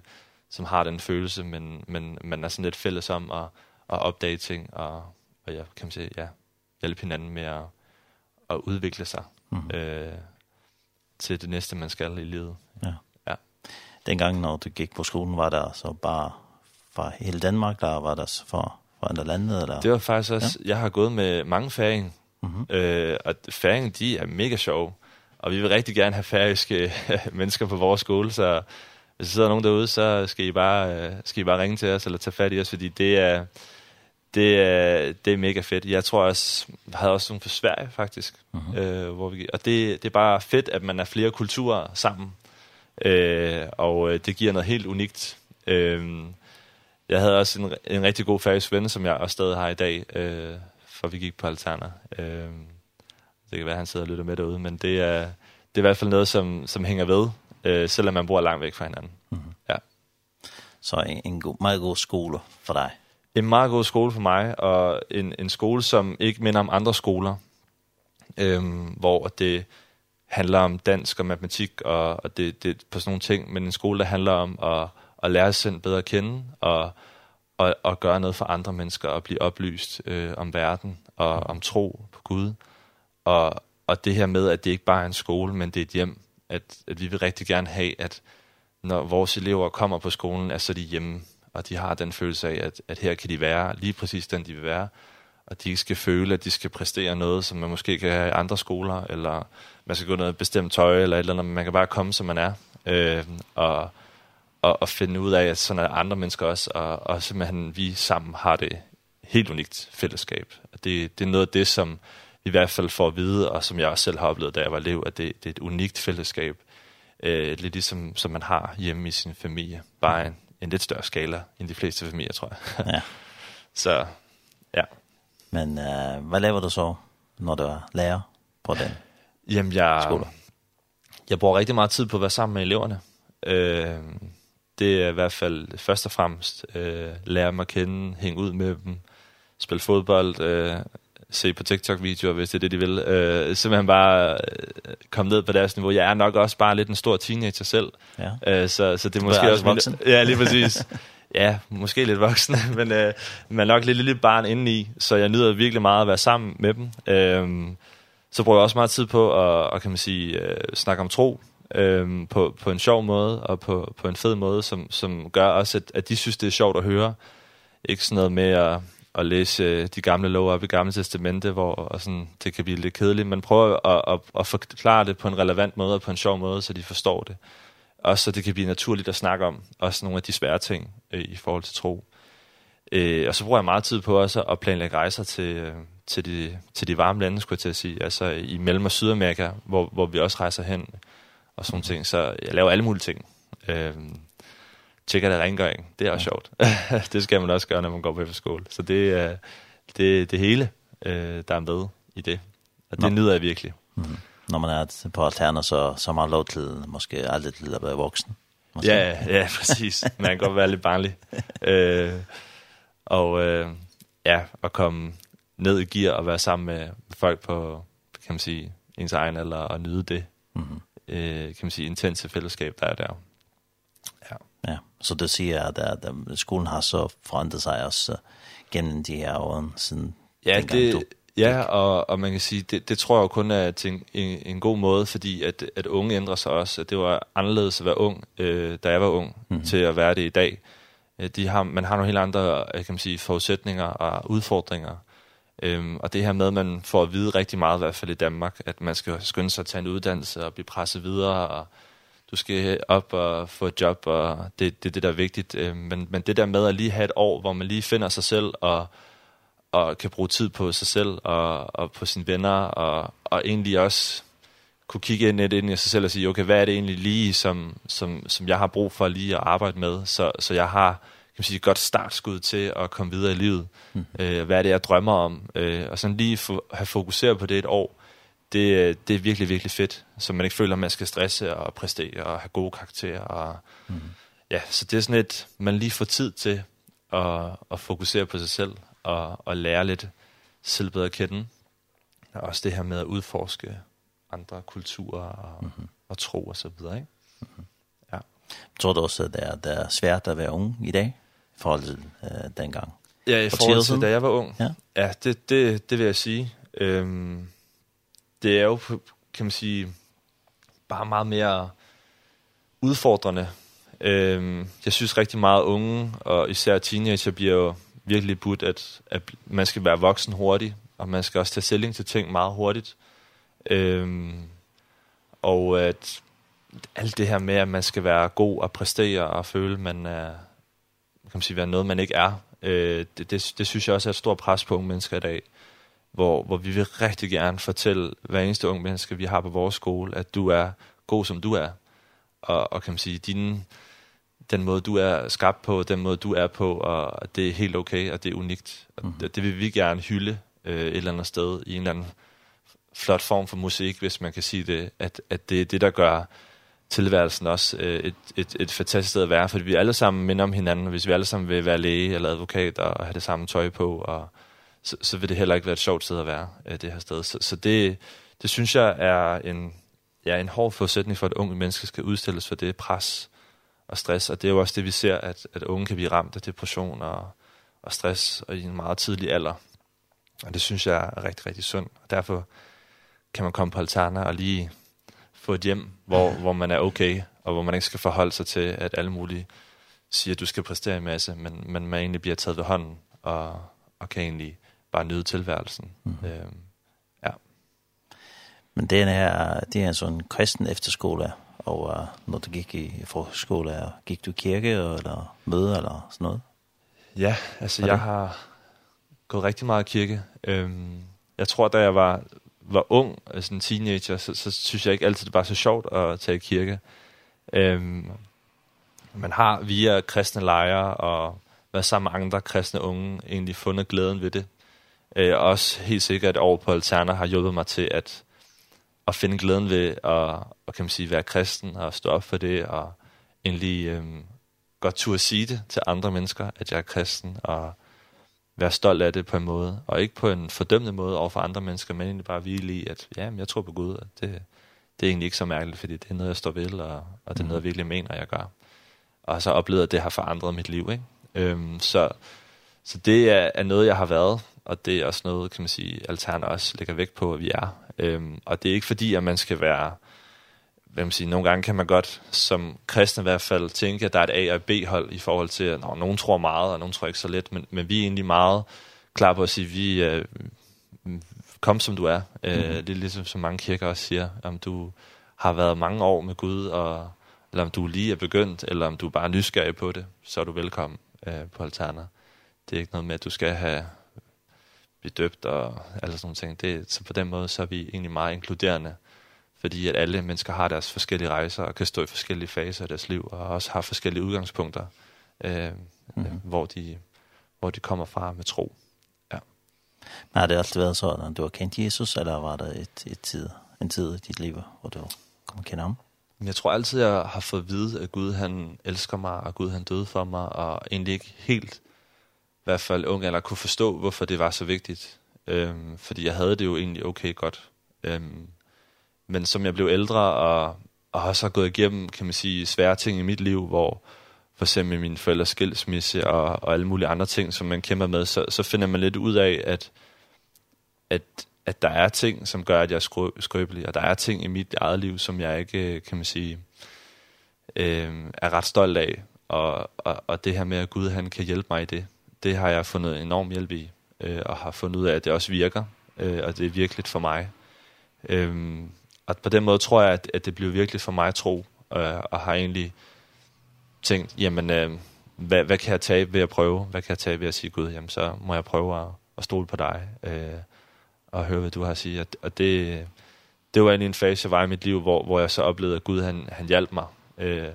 som har den følelse, men, men man er sådan lidt fælles om at, at opdage ting, og, og ja, kan man sige, ja, hjælpe hinanden med at, at udvikle sig mm -hmm. øh, til det næste, man skal i livet.
Ja.
ja.
Dengang, når du gik på skolen, var der så bare fra hele Danmark, der var der for, for andre lande? Eller?
Det var faktisk også, ja. jeg har gået med mange færing,
Mm
øh, og færingen, de er mega sjove. Og vi vil rigtig gerne have færiske mennesker på vores skole, så hvis der sidder nogen derude, så skal I bare, skal I bare ringe til os, eller tage fat i os, fordi det er, det er, det er mega fedt. Jeg tror også, jeg havde også nogle for Sverige, faktisk.
Mm
øh, hvor vi, og det, det er bare fedt, at man er flere kulturer sammen. Øh, og det giver noget helt unikt. Øh, jeg havde også en, en rigtig god færøsk ven, som jeg også stadig har i dag, øh, for vi gik på Altana. Øh, det kan være, han sidder og lytter med derude, men det er, det er i hvert fald noget, som, som hænger ved, øh, selvom man bor langt væk fra hinanden. Mm -hmm. ja.
Så en, en god, meget god skole for dig?
En meget god skole for mig, og en, en skole, som ikke minder om andre skoler, øh, hvor det handler om dansk og matematik og, og det, det på sådan nogle ting, men en skole, der handler om at, at lære sig bedre at kende, og og, og gøre noget for andre mennesker og blive oplyst øh, om verden og om tro på Gud. Og, og det her med, at det ikke bare er en skole, men det er et hjem, at, at vi vil rigtig gerne have, at når vores elever kommer på skolen, er så de hjemme, og de har den følelse af, at, at her kan de være lige præcis den, de vil være, og de ikke skal føle, at de skal præstere noget, som man måske kan have i andre skoler, eller man skal gå noget bestemt tøj, eller et eller andet, men man kan bare komme, som man er. Øh, og og, og finde ud af, at sådan er andre mennesker også, og, og simpelthen vi sammen har det helt unikt fællesskab. Og det, det er noget af det, som i hvert fald får at vide, og som jeg også selv har oplevet, da jeg var elev, at det, det er et unikt fællesskab, øh, lidt ligesom som man har hjemme i sin familie, bare en, en lidt større skala end de fleste familier, tror jeg.
ja.
Så, ja.
Men øh, hvad laver du så, når du er lærer på den
Jamen, jeg,
skole?
Jeg bruger rigtig meget tid på at være sammen med eleverne. Øh, det er i hvert fald først og fremmest øh, lære dem at kende, hænge ud med dem, spille fodbold, øh, se på TikTok-videoer, hvis det er det, de vil. Øh, simpelthen bare øh, komme ned på deres niveau. Jeg er nok også bare lidt en stor teenager selv.
Ja.
Øh, så, så det er måske også...
Voksen.
Ja, lige præcis. ja, måske lidt voksen, men, øh, men nok lidt lille barn indeni, så jeg nyder virkelig meget at være sammen med dem. Øh, så bruger jeg også meget tid på at, at kan man sige, øh, snakke om tro, øhm, på, på en sjov måde, og på, på en fed måde, som, som gør også, at, at de synes, det er sjovt at høre. Ikke sådan noget med at, at læse de gamle lov op i gamle testamente, hvor og sådan, det kan blive lidt kedeligt. men prøver at, at, at forklare det på en relevant måde, og på en sjov måde, så de forstår det. Og så det kan blive naturligt at snakke om, også nogle af de svære ting øh, i forhold til tro. Øh, og så bruger jeg meget tid på også at planlægge rejser til, øh, til, de, til de varme lande, skulle jeg til at sige. Altså i Mellem- og Sydamerika, hvor, hvor vi også rejser hen. Øh, og sådan ting. Så jeg laver alle mulige ting. Øh, tjekker det rengøring. Det er også ja. sjovt. det skal man også gøre, når man går på efterskole. Så det er det, det hele, øh, der er med i det. Og det
Nå.
nyder jeg virkelig. Mm.
Når man er på alterner, så, så man har man lov til, måske aldrig til at være voksen. Måske.
Ja, ja, præcis. Man kan godt være lidt barnlig. øh, og øh, ja, at komme ned i gear og være sammen med folk på, kan man sige, ens egen alder og nyde det.
Mm -hmm
øh, kan man sige, intense fællesskab, der er der.
Ja. ja. Så det siger at, at, at skolen har så forandret sig også gennem de her år, siden
ja,
dengang
det,
du
Ja, og, og man kan sige, det, det tror jeg jo kun er til en, en, en god måde, fordi at, at unge ændrer sig også, at det var anderledes at være ung, øh, da jeg var ung, mm -hmm. til at være det i dag. De har, man har nogle helt andre kan man sige, forudsætninger og udfordringer Ehm og det her med at man får at vide rigtig meget i hvert fald i Danmark, at man skal skynde sig at tage en uddannelse og blive presset videre og du skal op og få et job og det det det der er vigtigt, ehm men men det der med at lige have et år, hvor man lige finder sig selv og og kan bruge tid på sig selv og og på sine venner og og egentlig også kunne kigge ind lidt ind i sig selv og sige, okay, hvad er det egentlig lige som som som jeg har brug for lige at arbejde med, så så jeg har kan man sige, et godt startskud til at komme videre i livet. Mm. Øh, hvad er det, jeg drømmer om? Øh, og sådan lige få, have fokuseret på det et år, det, det er virkelig, virkelig fedt. Så man ikke føler, at man skal stresse og præstere og have gode karakterer. Og, mm. Ja, så det er sådan et, man lige får tid til at, at fokusere på sig selv og, og lære lidt selv bedre at kende. Og også det her med at udforske andre kulturer og, mm -hmm. og tro og så videre, ikke? Mm -hmm. Ja.
Tror du også, at det er, det er svært at være ung i dag? forholdet øh, dengang?
Ja, i forhold til, da jeg var ung.
Ja,
ja det, det, det vil jeg sige. Øhm, det er jo, kan man sige, bare meget mere udfordrende. Øhm, jeg synes rigtig meget unge, og især teenager, bliver jo virkelig budt, at, at man skal være voksen hurtigt, og man skal også tage stilling til ting meget hurtigt. Øhm, og at alt det her med, at man skal være god og præstere og føle, man er kan man sige, være noget, man ikke er. Øh, det, det, det synes jeg også er et stort pres på unge mennesker i dag, hvor, hvor vi vil rigtig gerne fortælle hver eneste unge menneske, vi har på vores skole, at du er god, som du er. Og, og kan man sige, din, den måde, du er skabt på, den måde, du er på, og det er helt okay, og det er unikt. Og
mm -hmm.
det, det vil vi gerne hylde øh, et eller andet sted i en eller anden flot form for musik, hvis man kan sige det, at, at det er det, der gør tilværelsen også øh, et, et, et fantastisk sted at være, fordi vi alle sammen minder om hinanden, og hvis vi alle sammen vil være læge eller advokat og have det samme tøj på, og så, så vil det heller ikke være et sjovt sted at være, øh, det her sted. Så, så det, det synes jeg er en, ja, en hård forudsætning for, at unge mennesker skal udstilles for det pres og stress, og det er jo også det, vi ser, at, at unge kan blive ramt af depression og, og stress og i en meget tidlig alder. Og det synes jeg er rigtig, rigtig sundt. Og derfor kan man komme på Alterna og lige få et hjem, hvor, hvor man er okay, og hvor man ikke skal forholde sig til, at alle mulige siger, at du skal præstere en masse, men, men man egentlig bliver taget ved hånden, og, og kan egentlig bare nyde tilværelsen. Mm. Øhm, ja.
Men det her, det er en sådan kristen efterskole, og uh, når du gik i forskole, gik du i kirke eller møde eller sådan noget?
Ja, altså jeg har gået rigtig meget i kirke. Øhm, jeg tror, da jeg var var ung, altså en teenager, så, så synes jeg ikke altid, det var så sjovt at tage i kirke. Øhm, man har via kristne lejre og været sammen med andre kristne unge egentlig fundet glæden ved det. Øh, også helt sikkert over på Alterna har hjulpet mig til at, at finde glæden ved at, at kan man sige, være kristen og stå op for det og egentlig øhm, godt turde sige det til andre mennesker, at jeg er kristen og være stolt af det på en måde, og ikke på en fordømmende måde over for andre mennesker, men egentlig bare hvile i, at ja, men jeg tror på Gud, og det, det er egentlig ikke så mærkeligt, fordi det er noget, jeg står ved, og, og det er noget, jeg virkelig mener, jeg gør. Og så oplevet, at det har forandret mit liv, ikke? Øhm, så, så det er, er noget, jeg har været, og det er også noget, kan man sige, Altern også lægger vægt på, at vi er. Øhm, og det er ikke fordi, at man skal være hvad man siger, nogle gange kan man godt, som kristne i hvert fald, tænke, at der er et A- og et B-hold i forhold til, at nogen tror meget, og nogen tror ikke så lidt, men, men vi er egentlig meget klar på at sige, vi, øh, kom som du er. Øh. Det er ligesom som mange kirker også siger, om du har været mange år med Gud, og, eller om du lige er begyndt, eller om du bare er nysgerrig på det, så er du velkommen øh, på Alterna. Det er ikke noget med, at du skal have blive døbt og alle sådan nogle ting. Det, så på den måde, så er vi egentlig meget inkluderende. Mm fordi at alle mennesker har deres forskellige rejser og kan stå i forskellige faser af deres liv og også har forskellige udgangspunkter, øh, mm -hmm. hvor de hvor de kommer fra med tro. Ja.
Men har det altid været sådan, at du har kendt Jesus, eller var der et, et tid, en tid i dit liv, hvor du kom at kende ham?
Jeg tror altid, jeg har fået at vide, at Gud han elsker mig, og Gud han døde for mig, og egentlig ikke helt, i hvert fald unge, eller kunne forstå, hvorfor det var så vigtigt. Øhm, fordi jeg havde det jo egentlig okay godt. Øhm, men som jeg blev ældre og, og har så gået igennem, kan man sige, svære ting i mit liv, hvor for eksempel min forældres skilsmisse og, og alle mulige andre ting, som man kæmper med, så, så finder man lidt ud af, at, at, at der er ting, som gør, at jeg er skrø, skrøbelig, og der er ting i mit eget liv, som jeg ikke, kan man sige, øh, er ret stolt af, og, og, og det her med, at Gud han kan hjælpe mig i det, det har jeg fundet enorm hjælp i, øh, og har fundet ud af, at det også virker, øh, og det er virkeligt for mig. Ehm og på den måde tror jeg, at, at det blev virkelig for mig tro, øh, og har egentlig tænkt, jamen, øh, hvad, hvad kan jeg tage ved at prøve? Hvad kan jeg tage ved at sige, Gud, jamen, så må jeg prøve at, at stole på dig, øh, og høre, hvad du har at sige. Og, og det, det var egentlig en fase, jeg var i mit liv, hvor, hvor jeg så oplevede, at Gud, han, han hjalp mig øh,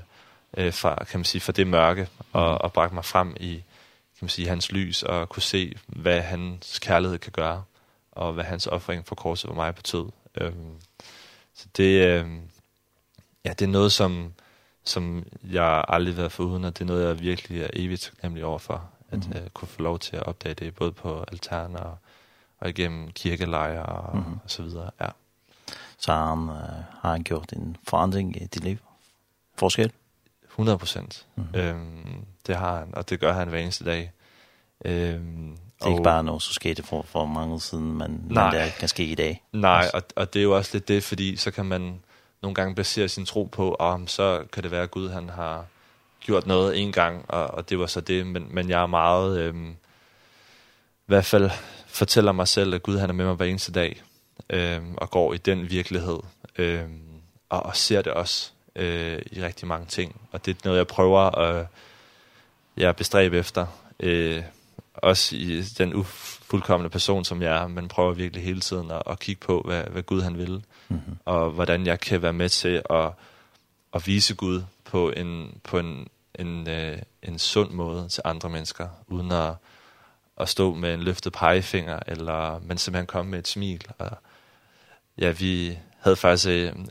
øh, fra, kan man sige, fra det mørke, og, og bragte mig frem i, kan man sige, hans lys, og kunne se, hvad hans kærlighed kan gøre, og hvad hans offring for korset for mig betød. Øh, Så det, øh, ja, det er noget, som, som jeg aldrig har været foruden, og det er noget, jeg virkelig er evigt taknemmelig overfor, at mm. øh, kunne få lov til at opdage det, både på altaner og, og igennem kirkelejre og, mm. og så videre. Ja.
Så han, øh, har han gjort en forandring i dit liv? Forskel?
100 procent. Mm. Øhm, det har han, og det gør han hver eneste dag. Øhm,
Det er ikke bare noget, så skete for, for mange siden, men, nej, men det kan ske i dag.
Nej, og, og det er jo også lidt det, fordi så kan man nogle gange basere sin tro på, og så kan det være, at Gud han har gjort noget en gang, og, og det var så det, men, men jeg er meget, øhm, i hvert fald fortæller mig selv, at Gud han er med mig hver eneste dag, øhm, og går i den virkelighed, øhm, og, og ser det også øh, i rigtig mange ting, og det er noget, jeg prøver at jeg bestræbe efter, øh, også i den ufuldkommende person, som jeg er, men prøver virkelig hele tiden at, at kigge på, hvad, hvad Gud han vil, mm -hmm. og hvordan jeg kan være med til at, at vise Gud på en, på en, en, øh, en sund måde til andre mennesker, uden at, at stå med en løftet pegefinger, eller, men simpelthen komme med et smil. Og, ja, vi havde faktisk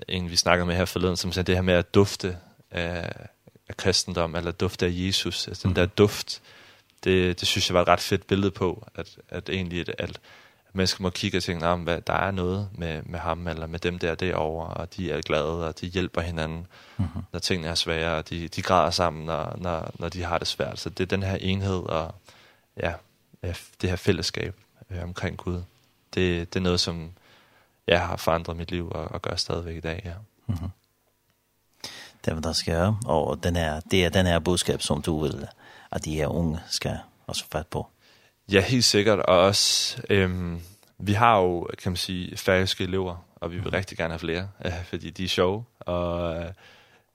en, vi snakkede med her forleden, som sagde det her med at dufte af, af kristendom, eller dufte af Jesus, altså mm -hmm. den der duft, det, det synes jeg var et ret fedt billede på, at, at egentlig at, at mennesker må kigge og tænke, om hvad, der er noget med, med ham eller med dem der derovre, og de er glade, og de hjælper hinanden, mm -hmm. når tingene er svære, og de, de græder sammen, når, når, når de har det svært. Så det er den her enhed og ja, det her fællesskab øh, omkring Gud. Det, det er noget, som jeg har forandret mit liv og, og gør stadigvæk i dag, ja. Mm -hmm.
Det er, hvad der skal og den er, det er den her budskab, som du vil at de her unge skal også fat på?
Ja, helt sikkert. Og også, øhm, vi har jo, kan man sige, færøske elever, og vi vil mm. rigtig gerne have flere, øh, fordi de er sjove, og øh,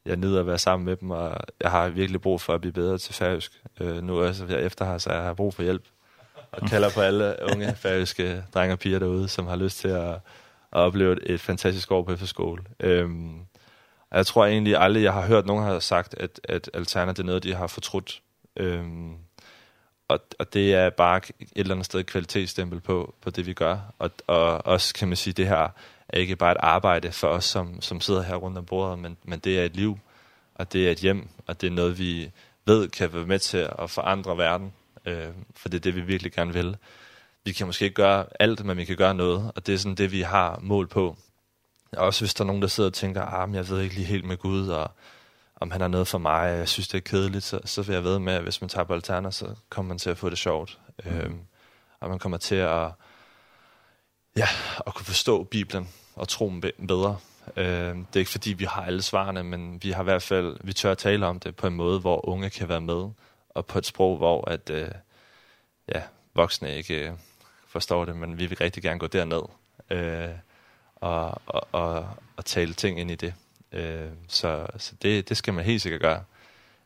jeg nyder at være sammen med dem, og jeg har virkelig brug for at blive bedre til færøsk. Øh, nu også jeg efter her, så jeg har brug for hjælp, og kalder på alle unge færøske drenge og piger derude, som har lyst til at, at opleve et, et fantastisk år på efterskole. Øhm, og jeg tror egentlig aldrig, jeg har hørt nogen har sagt, at, at Alterna det er noget, de har fortrudt Øhm, og, og det er bare et eller andet sted kvalitetsstempel på, på det, vi gør. Og, og også kan man sige, det her er ikke bare et arbejde for os, som, som sidder her rundt om bordet, men, men det er et liv, og det er et hjem, og det er noget, vi ved kan være med til at forandre verden, øh, for det er det, vi virkelig gerne vil. Vi kan måske ikke gøre alt, men vi kan gøre noget, og det er sådan det, vi har mål på. Også hvis der er nogen, der sidder og tænker, ah, men jeg ved ikke lige helt med Gud, og om han er noget for mig, og jeg synes, det er kedeligt, så, så vil jeg ved med, at hvis man tager på alterner, så kommer man til at få det sjovt. Mm. Øhm, og man kommer til at, ja, at kunne forstå Bibelen og troen bedre. Øhm, det er ikke fordi, vi har alle svarene, men vi har i hvert fald, vi tør at tale om det på en måde, hvor unge kan være med, og på et sprog, hvor at, øh, ja, voksne ikke øh, forstår det, men vi vil rigtig gerne gå derned øh, og, og, og, og tale ting ind i det. Øh, så så det, det skal man helt sikkert gøre.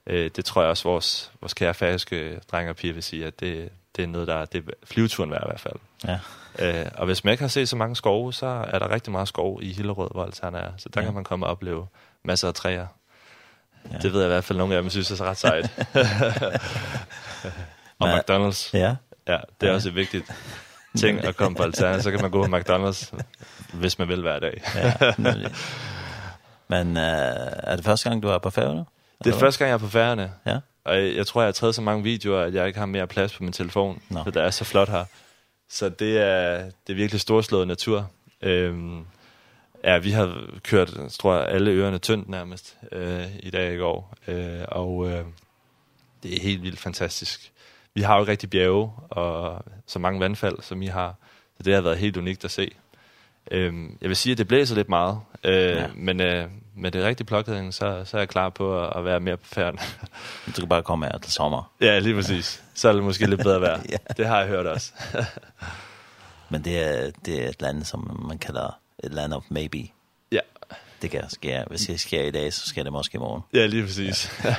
Øh, det tror jeg også, vores, vores kære færøske drenge og piger vil sige, at det, det er noget, der det er flyveturen værd i hvert fald.
Ja.
Øh, og hvis man ikke har set så mange skove, så er der rigtig meget skov i Hillerød, hvor han er. Så der
ja.
kan man komme og opleve masser af træer.
Ja.
Det ved jeg i hvert fald, nogle af dem synes, det er ret sejt. og
Men,
McDonald's.
Ja.
Ja, det er
ja.
også et vigtigt ting at komme på Altana, Så kan man gå på McDonald's, hvis man vil hver dag.
ja, Men uh, er det første gang, du er på færgerne?
Det er første gang, jeg er på færgerne.
Ja.
Og jeg tror, jeg har taget så mange videoer, at jeg ikke har mere plads på min telefon.
Nå.
For det er så flot her. Så det er, det er virkelig storslået natur. Øhm, ja, vi har kørt, tror jeg, alle ørerne tyndt nærmest øh, i dag i går. Øh, og øh, det er helt vildt fantastisk. Vi har jo ikke rigtig bjerge og så mange vandfald, som I har. Så det har været helt unikt at se. Ehm jeg vil sige at det blæser lidt meget. Eh øh,
ja.
men eh øh, med det rigtige plukket, så, så er jeg klar på at, at være mere på færden.
du kan bare komme her til sommer.
Ja, lige præcis. Så er det måske lidt bedre vejr.
ja.
Det har jeg hørt også.
Men det er, det er et land, som man kalder et land of maybe.
Ja.
Det kan ske. Hvis det sker i dag, så sker det måske i morgen.
Ja, lige præcis. Ja,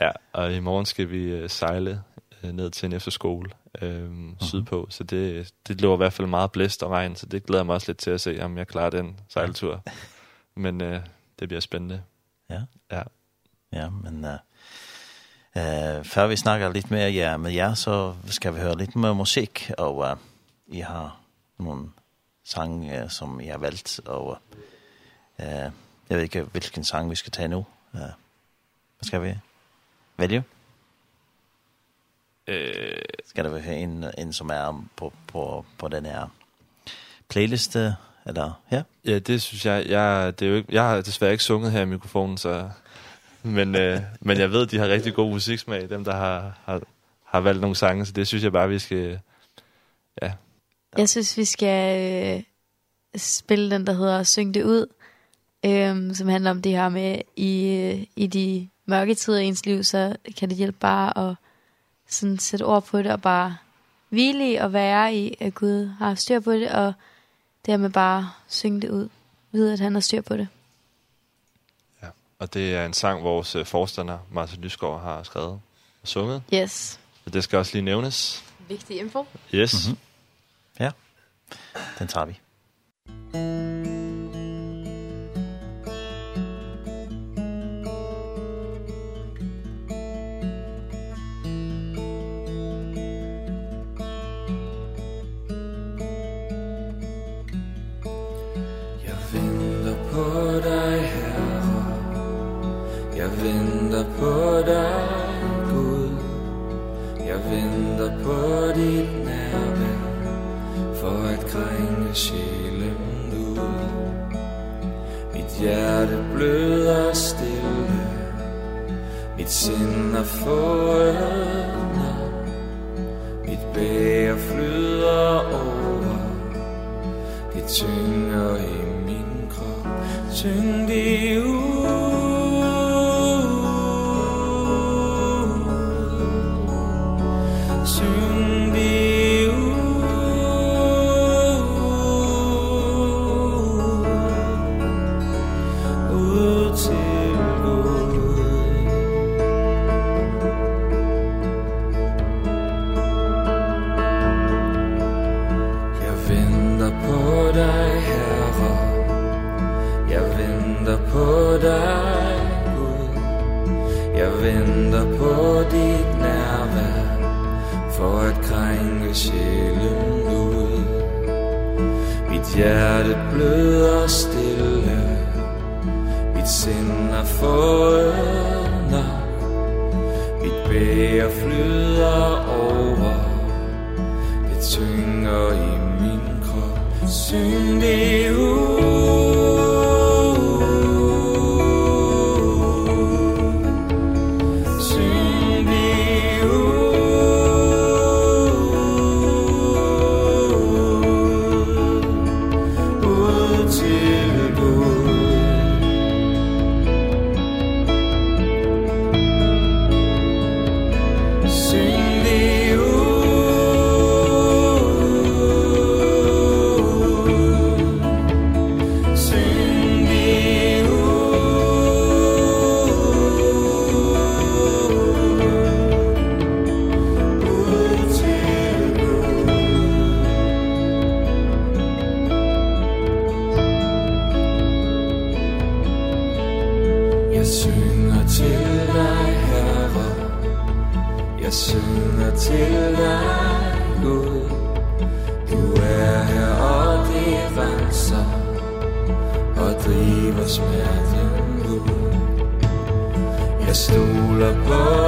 ja og i morgen skal vi sejle ned til en efterskole øhm, mm -hmm. sydpå, så det, det lå i hvert fald meget blæst og regn, så det glæder mig også lidt til at se, om jeg klarer den sejltur men uh, det bliver spændende.
Ja.
Ja.
Ja, men eh uh, før vi snakker litt mer, ja, med jer, så skal vi høre litt mer musik, og uh, I har noen sang uh, som I har valgt, og uh, jeg vet ikke, hvilken sang vi skal ta nu. Uh, hvad skal vi vælge?
Øh,
skal det være en, en som er på, på, på den her playliste? eller ja?
Ja, det synes jeg, jeg, det er jo ikke, jeg har desværre ikke sunget her i mikrofonen, så, men, øh, men jeg ved, de har rigtig god musiksmag, dem der har, har, har valgt nogle sange, så det synes jeg bare, vi skal, ja.
Jeg synes, vi skal øh, spille den, der hedder Syng det ud, øh, som handler om det her med, i, i de mørke tider i ens liv, så kan det hjælpe bare at sådan sætte ord på det, og bare hvile i og være i, at Gud har styr på det, og det her med bare at synge det ud, ved at han har styr på det.
Ja, og det er en sang, vores forstander, Martin Lysgaard, har skrevet og sunget.
Yes.
Så det skal også lige nævnes.
Vigtig info.
Yes. Mm -hmm.
Ja, den tager vi.
Musik på dig Gud. Jeg venter på dit nærvær For at krænge sjælen ud Mit hjerte bløder stille Mit sind er forødner. Mit bæger flyder over Det tynger i min krop. Tyng dit på ditt nærvær For at krænke sjælen ud Mit hjerte bløder stille Mit sind er fået Mit bæger flyder over Det tynger i min krop Synd smeden ro Jag stolar på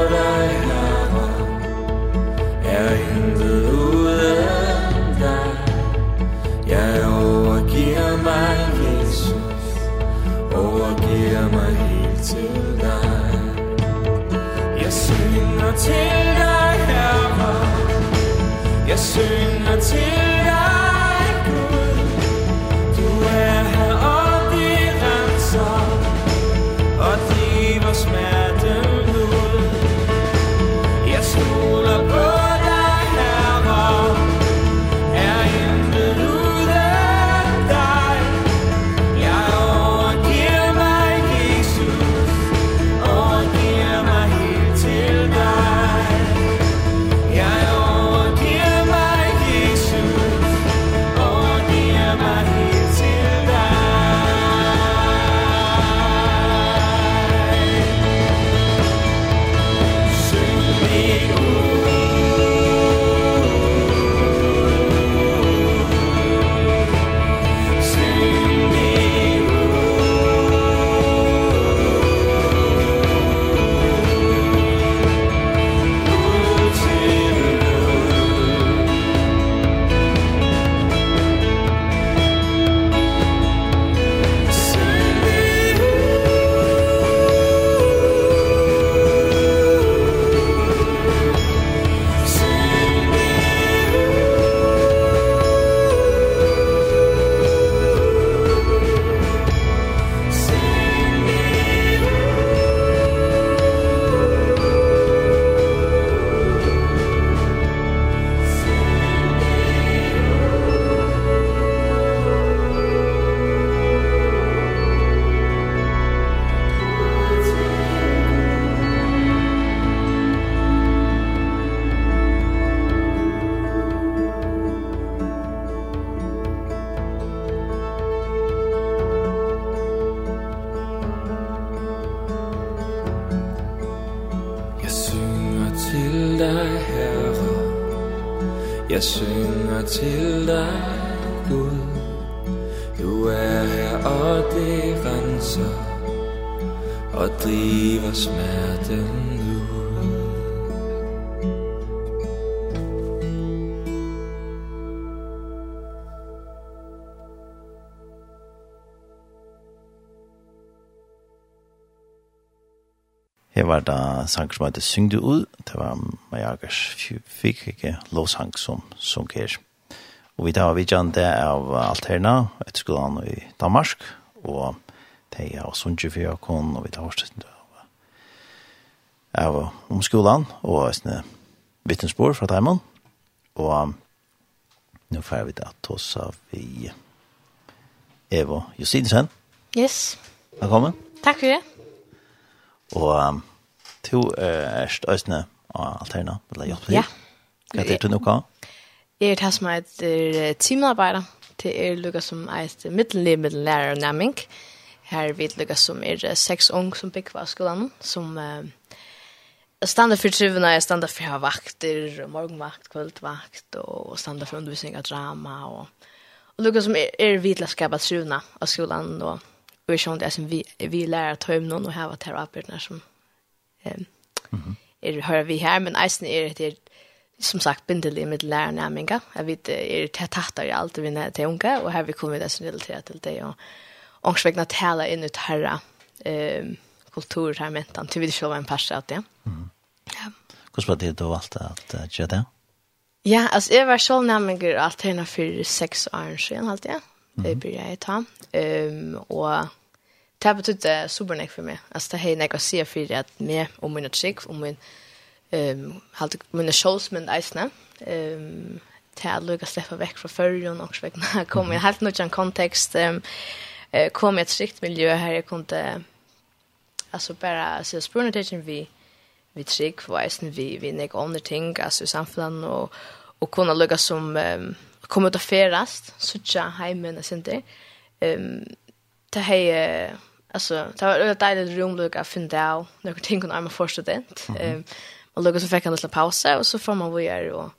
sang som heter Syng du ud. Det var Majagers fyrkike lovsang som sunger. Og vi tar vidjande av Alterna, et skolan i Danmark, og det er og Sundje for og vi tar avstånd av, av om skolan, og sånne vittnesbord fra Taimann. Og nu får vi da toss av vi Evo Justinsen.
Yes.
Velkommen.
Takk for det.
Og um, to erst østene og alterna, vil jeg hjelpe til?
Ja.
Hva er det du noe?
Jeg er tatt som heter teamarbeider. Det er lukka som et middellig middellærer og nærming. Her vi lukka som er seks ung som bygger av skolen, som standa standard trivna, jag standa för ha vakter, morgonvakt, kvällvakt och standard för undervisning av drama och og lukka som är, är vidla skapa trivna av skolan då. Och jag kände att vi vi lär ta hem någon och ha terapeutene som um, er hører vi her, men eisen er etter som sagt bindelig med lærernæminga. Jeg vet er det tattar i alt vi nær til unge, og her vi kommer det som relaterer til det, og ångsvegna tala inn ut herra um, kultur her mentan, til vi ikke var en passe att det. Mm. Ja.
Hvordan var det du valgte at uh, gjøre det?
Ja, altså jeg var selv nærminger alt henne for seks år siden, alt det. Det blir jeg ta. Um, og det har betytt det supernek for meg. Altså, det har jeg å si for at meg og min trygg, og min, um, halt, mine shows, min eisne, um, det har lukket slipper vekk fra førjen, og så vekkene kom jeg helt nødt til en kontekst, um, kom i et trygt miljø her jeg kunne, altså, bare se spørsmål til vi, vi trygg, og eisne, vi, vi nek andre ting, altså, i samfunnet, og, og kunne lukket som, um, komme ut og ferast, suttja heimen, og sånt der. Um, det har jeg, Alltså det var ett dejligt rum lucka funda och några ting kunde jag för student. Ehm mm och lucka så fick han en liten paus och så får man vara och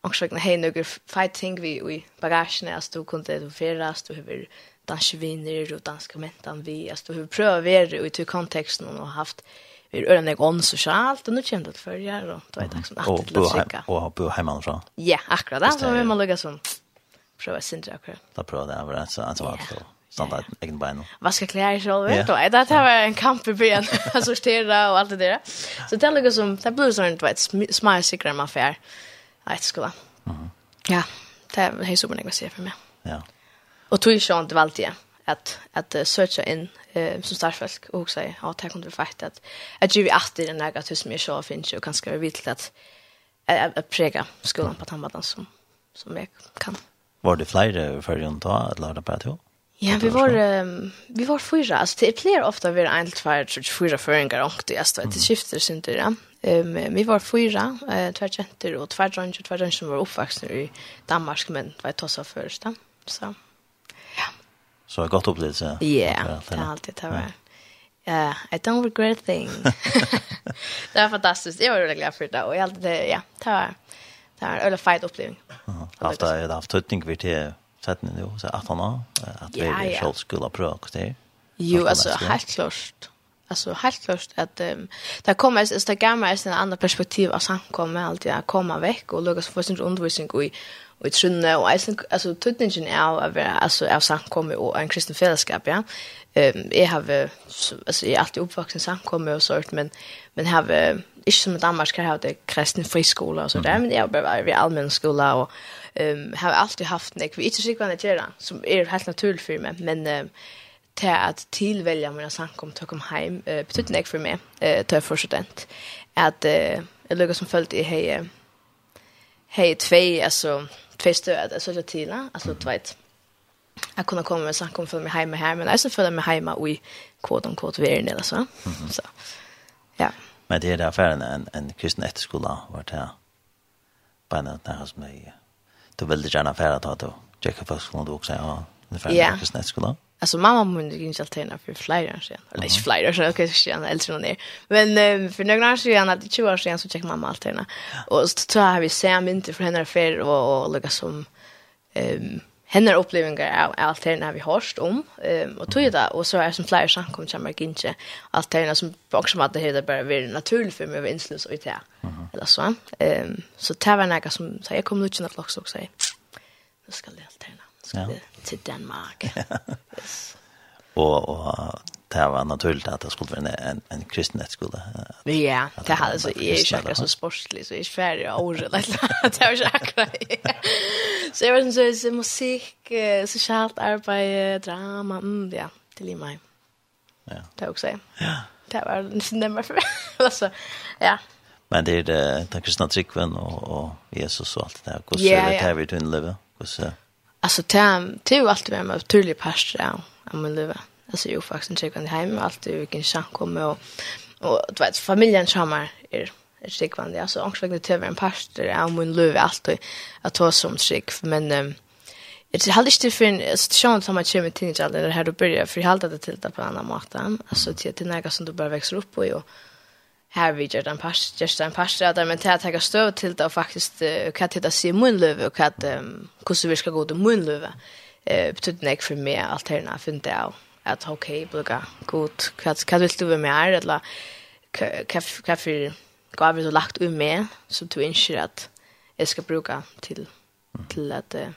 och så hej några fighting vi vi bagagen är stod kunde du förra du hur dansvinner och danskommentan vi alltså hur prövar och i tur kontexten och haft vi är öarna gång så schalt och nu kände det för jag då då är det
som
att det lucka.
Och bo hemma så.
Ja, akkurat där så vi man lucka som Pröva sindra akkurat.
Då pröva det var alltså alltså var det standard egen bein.
Vaska klær själv vet du. Det här var en kamp i byn att sortera och allt det där. Så det ligger som det blir sånt vet smile secret man affär. Jag skola. Mhm. Ja, det är så super vad ser för mig.
Ja.
Och tog ju sånt valt alltid att att uh, searcha in eh som starfalk och säga ja det kunde vi att att ju vi att i den där att hus mer så finns ju kanske vi vill att att präga skolan på tambadan som som jag kan.
Var det fler för runt då att lära på att
Ja, vi var um, vi var fyra. Alltså det är fler ofta vi är en två tre fyra föringar och det är stort. Det skiftar sig inte Ja. Ehm vi var fyra, eh två tjänster och två och två drangar som var uppvuxna i Danmark men var tossa först Så.
Ja. Så jag gott upplevelse.
Ja, det
har
alltid det var. Ja, I don't regret thing. det var fantastiskt. Jag var väldigt glad för det och jag alltid, ja, det var det var en öle fight upplevelse.
Ja, haft det haft tutning vid det sett ni nu så att han har att vi
ja,
själv skulle pröva det.
Jo, alltså helt klart. Alltså helt klart att um, det kommer alltså det gamla är en annan perspektiv av samkomma alltid att komma veck och lägga få sin undervisning och i och i trunne och alltså alltså tutningen är av alltså av samkomma och en kristen fällskap ja. Ehm um, jag har alltså jag är alltid uppvuxen samkomma och sånt men men har inte som i Danmark har det kristen friskola och så där men jag har varit i allmän skola och um, har alltid haft nek, vi inte sikker vad det gör som er helt naturligt för mig men um, til at tilvelja mina sankom til å komme hjem, uh, betydde nek for meg, uh, til jeg forstått at uh, jeg som följt i hei, hei tvei, altså, tvei stød, altså, så tila, altså, du vet, jeg kunne komme med sankom føle meg hjemme her, men jeg også føle meg hjemme i kvot-om-kvot verden, eller så. Så ja.
Men det er där affæren en, en kristen etterskola, var det her? Bare noe som det du ville gjerne färra ta då. Jacka fast hon då också ja. Det färra
yeah.
på snett skola.
Alltså mamma mun ju inte alltid för flyer sen. Eller inte flyer så okej så sen äldre någon ner. Men um, för några år sedan att 20 år sedan så checkar mamma alltid. Och så tror jag vi ser inte för henne affär och och lägga som Um, henne upplevingar av alterna vi hörst om um, och tog det och så är som flera samkom som jag inte. Alterna som också det hela bara varit naturligt för mig av inslus och det eller så um, så det var något som så jag kom ut till något också och säger nu ska det alterna ska det till Danmark. Yes.
Og, og det var naturligt att det skulle vara en, en, en kristen
skola. Ja, det hade så
jag
är inte så sportligt så är färdig och året. Det var inte akkurat. Så jag var så så musik, socialt arbete, drama, mm, ja, till i mig.
Ja.
Det också.
Ja.
Det var nästan nämmer för alltså. Ja.
Men det är det den kristna tryckven och, och Jesus och allt det där.
Hur
ser det här vi till en leva?
Hur ser Alltså, det är ju alltid med en naturlig pastor av min livet alltså ju faktiskt inte kan hem allt ju kan chans komma och och du vet familjen charmar är är sikvande alltså angstvägna till en pastor är om en löv allt att ta som sik men Det är halt inte för en situation som man kommer till inte eller här du börjar för halt att det på en andra måten. Alltså till till några som du bara växer upp och här vi gör den pass just den pass där men att ta stöv till det och faktiskt kan titta se munlöv och kan hur så vi ska gå till munlöv. Eh betyder det för mig allt här när jag funderar at ok, blugga, god, hva vil du være mer, eller hva for gav du lagt ut med, som du ønsker at jeg skal bruka til, til at uh,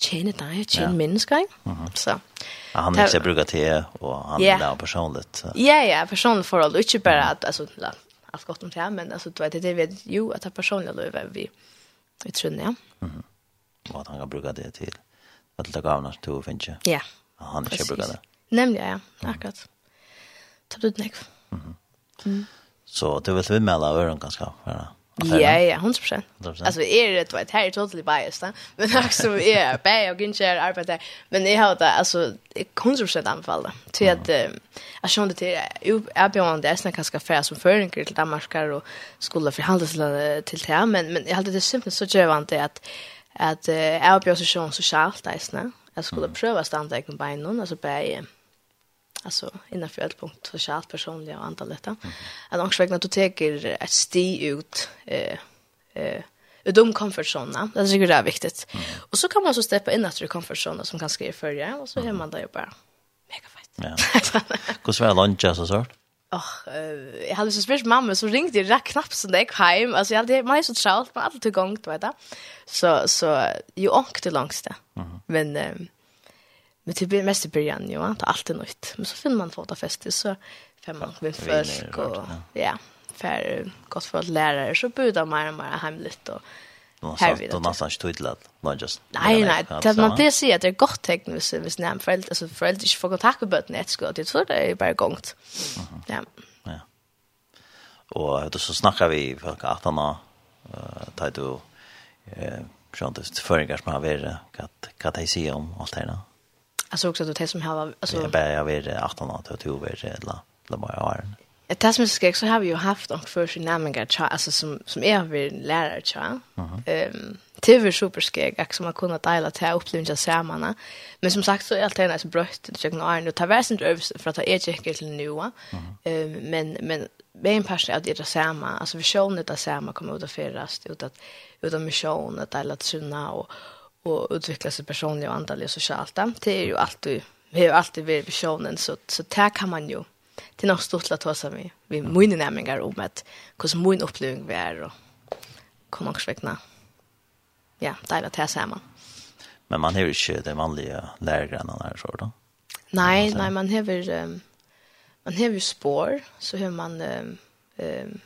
tjene deg, tjene
ja.
mennesker, ikke? Mm -hmm. Så.
Ja, han vil bruka til, og han yeah. vil ha personligt.
Ja, ja, personlig forhold, ikke bare at, altså, la, alt godt om det, men altså, du vet, det vet jo at det er personlig løyve vi, vi tror, ja. Mm -hmm.
Og at han kan bruke det til, at det gav han, du finner ikke.
Ja,
Han ikke bruker det.
Nemlig, ja, akkurat. Tapt ut nek. Mm
Så du vil vi melde av øren ganske av
Ja, ja, 100%.
100%.
Alltså, er det, du vet, här är totally biased, da. Men också är er bag og gynnskjer arbeid der. Men jeg har det, alltså, 100% anbefalt det. att, at, jag kände till, til, jeg bjørn det är snakk ganska færre som føringer till Danmark och skulle forhandelslandet till det, men, men jag hade det simpelt så gjøvant det att at jeg bjørn så sjøen sosialt, da, jeg skulle prøve å stande ikke med alltså altså, bare, alltså innanför ett punkt socialt personligt och andra lätta. Mm. Att angstvägna du tar ett sti ut eh eh ur de komfortzona. Det tycker jag är viktigt. Mm. Och så kan man så steppa in att ur komfortzona som kanske för förra och så mm. är man där ju bara mega fett.
Ja. Hur svär lunch så så?
Och eh jag hade så spurt mamma så ringde jag rätt knappt så där hem. Alltså jag hade mig så trålt på allt igång, du vet du. Så så ju åkte långt det. Mm. Men eh, Men det blir mest i början, ja. Det är alltid nytt. Men så finner man fåta fester så får man med folk och ja, för gott för att lära så budar man och mer hemligt och här
vid. Och någonstans tydligt, not just.
Nej, nej. Det man blir så att det är gott tecken hvis, hvis när föräldrar, alltså föräldrar inte får kontakt med bötten ett skott. Jag tror det är bara gångt. Ja.
Ja. Och då så snackar vi folk att han har tagit du... eh, sånt förringar som har varit vad de säger om allt det här.
Alltså också att det som har alltså
jag bär jag vet 18 år till över eller eller bara är.
Det som ska så har vi ju haft och för sin namn alltså som som är vi lärare tja. Ehm TV superskeg att som har kunnat dela till upplevelser samman. Men som sagt så är allt det nästan brött det jag när nu tar väsen över för att ta ett check till nu. Ehm men men med en person att det är samma alltså visionen det samma kommer ut att föras ut att ut att missionen att alla sunna och och utveckla sig personligt och andligt och socialt. Det är ju alltid vi har alltid varit visionen så så där kan man ju till något stort att ta sig med. Vi måste nämligen om att hur min upplevelse var och kommer också väckna. Ja, det är det här samman.
Men man har ju inte de vanliga lärarna här så då.
Nej, nej man har um, man har ju spår så hur man ehm um, um,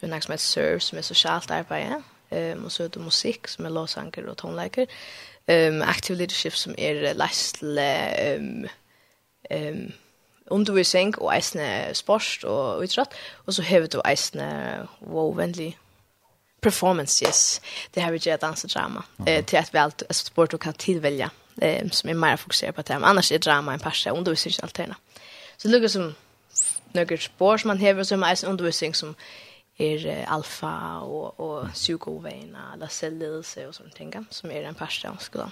det är något som heter serve som är socialt arbete um, och så är det musik som är låsanger og tonläker um, active leadership som är læsle um, um, undervisning og eisne sport og utrett, og så hever du eisne wow-vennlig performance, yes. Det har vi dans och drama eh, til at vi alt sport du kan tilvelja, eh, som er mer fokuseret på tema. Annars er drama en parse, undervisningsalterna. Så det lukker som noen spår som man har som er eisne undervisning som er alfa og, och psykoväna eller selvledelse og sånne ting som er en första jag skulle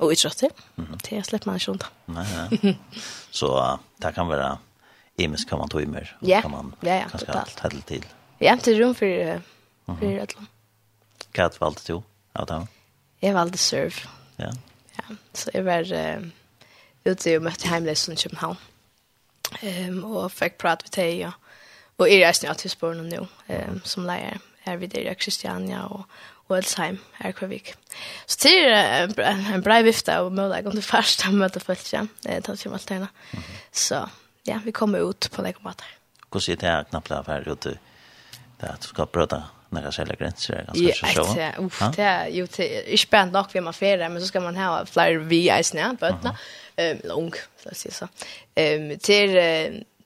och idrotter. Mm. Det släpper man inte.
Nej, nej. Så uh, det kan vara imis kan man ta i mer.
Ja,
kan man
ja, ja, totalt.
Helt till.
Ja, til rom for, uh, for mm -hmm.
Kat valde du av dem?
Jeg valgte serve.
Ja.
Ja, så jeg var uh, ute og møtte hemlösa i København. Um, og fikk prate med dig och och är resten av Tyskland nu um, som leier. Er vi der i Kristiania och og Elsheim i Kvavik. Så det är en, en bra vifte av mulig om det första møte folk igen. Det tar sig allt hela. Så ja, vi kommer ut på några måte.
Hur ser det här knappt där ute? Där du ska prata några sälja gränser är ganska så. Ja,
det uff, det är ju det är spänt nog vid man färra men så ska man ha flyr vi i snä på öppna. Ehm lång så att säga så. Ehm till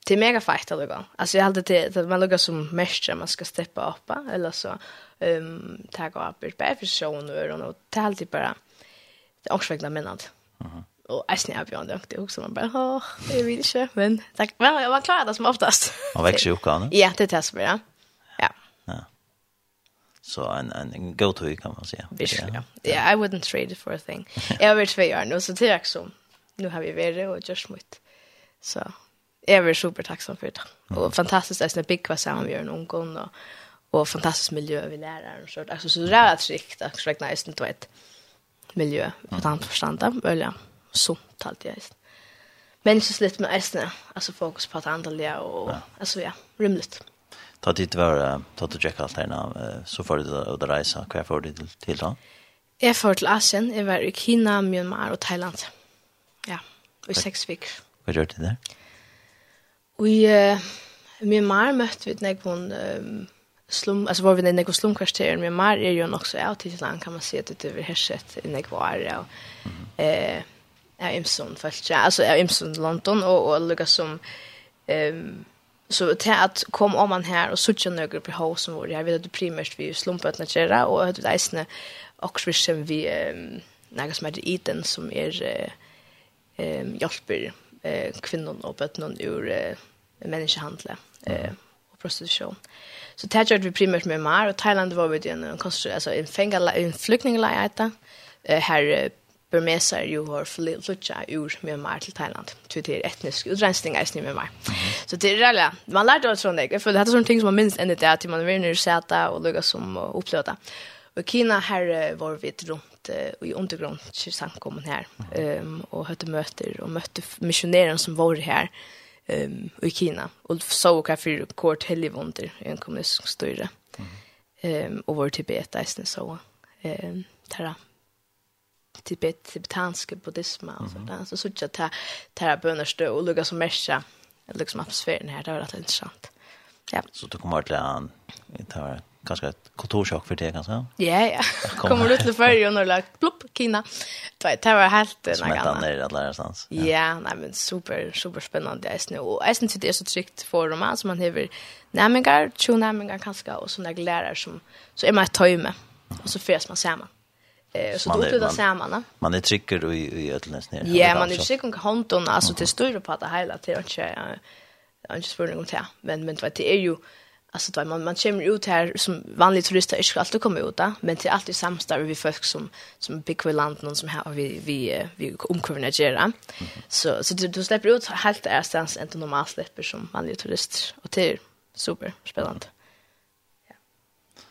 det är mega fight alltså. Alltså jag hade det att man lukar som mästare man ska steppa upp eller så ehm um, ta gå upp ett par personer och det är alltid bara det är också vägna menat. Mhm. Och jag snävar björn det är också man bara ha jag vill inte men tack men jag var klar det som oftast.
Man växer ju kan.
Ja, det tas med ja. Ja. Ja.
Så en en go to kan man säga.
Visst ja. Yeah, I wouldn't trade it for a thing. Jag vet två år nu så det är också. Nu har vi värre och just smutt. Så jeg er super tacksam for det. Og fantastiskt att det big vad som vi gör någon gång och och fantastisk miljö vi lärare och så Alltså så det är ett att försöka nice inte vet miljö på tant förstånd där väl. Så talt jag. Men så slätt med ästna alltså fokus på att andra och alltså ja, rymligt.
Ta dit var ta du checka allt här nu så för det att resa kvar för det till då.
Jag för till Asien, jag var i Kina, Myanmar och Thailand. Ja, i sex veckor.
Vad gjorde du där?
Og i Myanmar møtte vi et nekvån slum, altså var vi i nekvån slumkvarteren, Myanmar er jo nok så av land kan man si at det er hersett i nekvån, og eh, är Imson, faktisk, altså är Imson London, og, og lukka som, um, så til at kom om man her og suttja nøyger på hos som vår, jeg vet at det primært vi slumpet nøyger, og jeg og vi, vi, vi, vi, vi, vi, vi, vi, vi, som är ehm vi, vi, eh, kvinnan og någon ur eh, menneskehandlet eh, og prostitusjon. Så det gjør vi primært med mar og Thailand var vi i en, altså, en, fengala, en flykningleie eh, her eh, burmeser jo har flytja ur Myanmar til Thailand. Så det er etnisk utrensning i Myanmar. Så det er reallig, man lærte alt sånn det. Jeg føler det er sånne ting som man minst enn det er til man vil nere seta og lukka som och Og i Kina her var vi rundt i undergrund til samkommen här ehm och hade möter och mötte missionärer som var här ehm i Kina og så hva for kort helivonder i en kommunistisk styre. Ehm och var Tibet där så ehm tara Tibet tibetanska buddhism alltså där så så att ta ta stå, och lugga som mesha liksom atmosfären här det var rätt intressant. Ja.
Så du kommer att det tar ganska ett kontorschock för det kanske.
Ja, ja. Kommer du till färjan och när lagt plopp kina. Det var helt en annan.
Smätta ner alla någonstans.
Ja, nej men super super spännande är snö. Och jag syns det är så tryggt för dem alltså man har nämningar, två nämningar kanske och såna lärare som så är man tömme och så förs man samman. Eh så då blir det samman.
Man är trycker i i ödlens ner.
Ja, man är trycker och hånden alltså till större på det hela till och inte inte spurning om det. Men men vad det är ju alltså då man man kommer ut här som vanlig turist är ska alltid komma ut där men till alltid samstar vi folk som som big land någon som här vi vi vi omkurna gera så så du, du släpper ut helt är stans inte normalt släpper som vanlig turist. Och det är super spännande. Ja.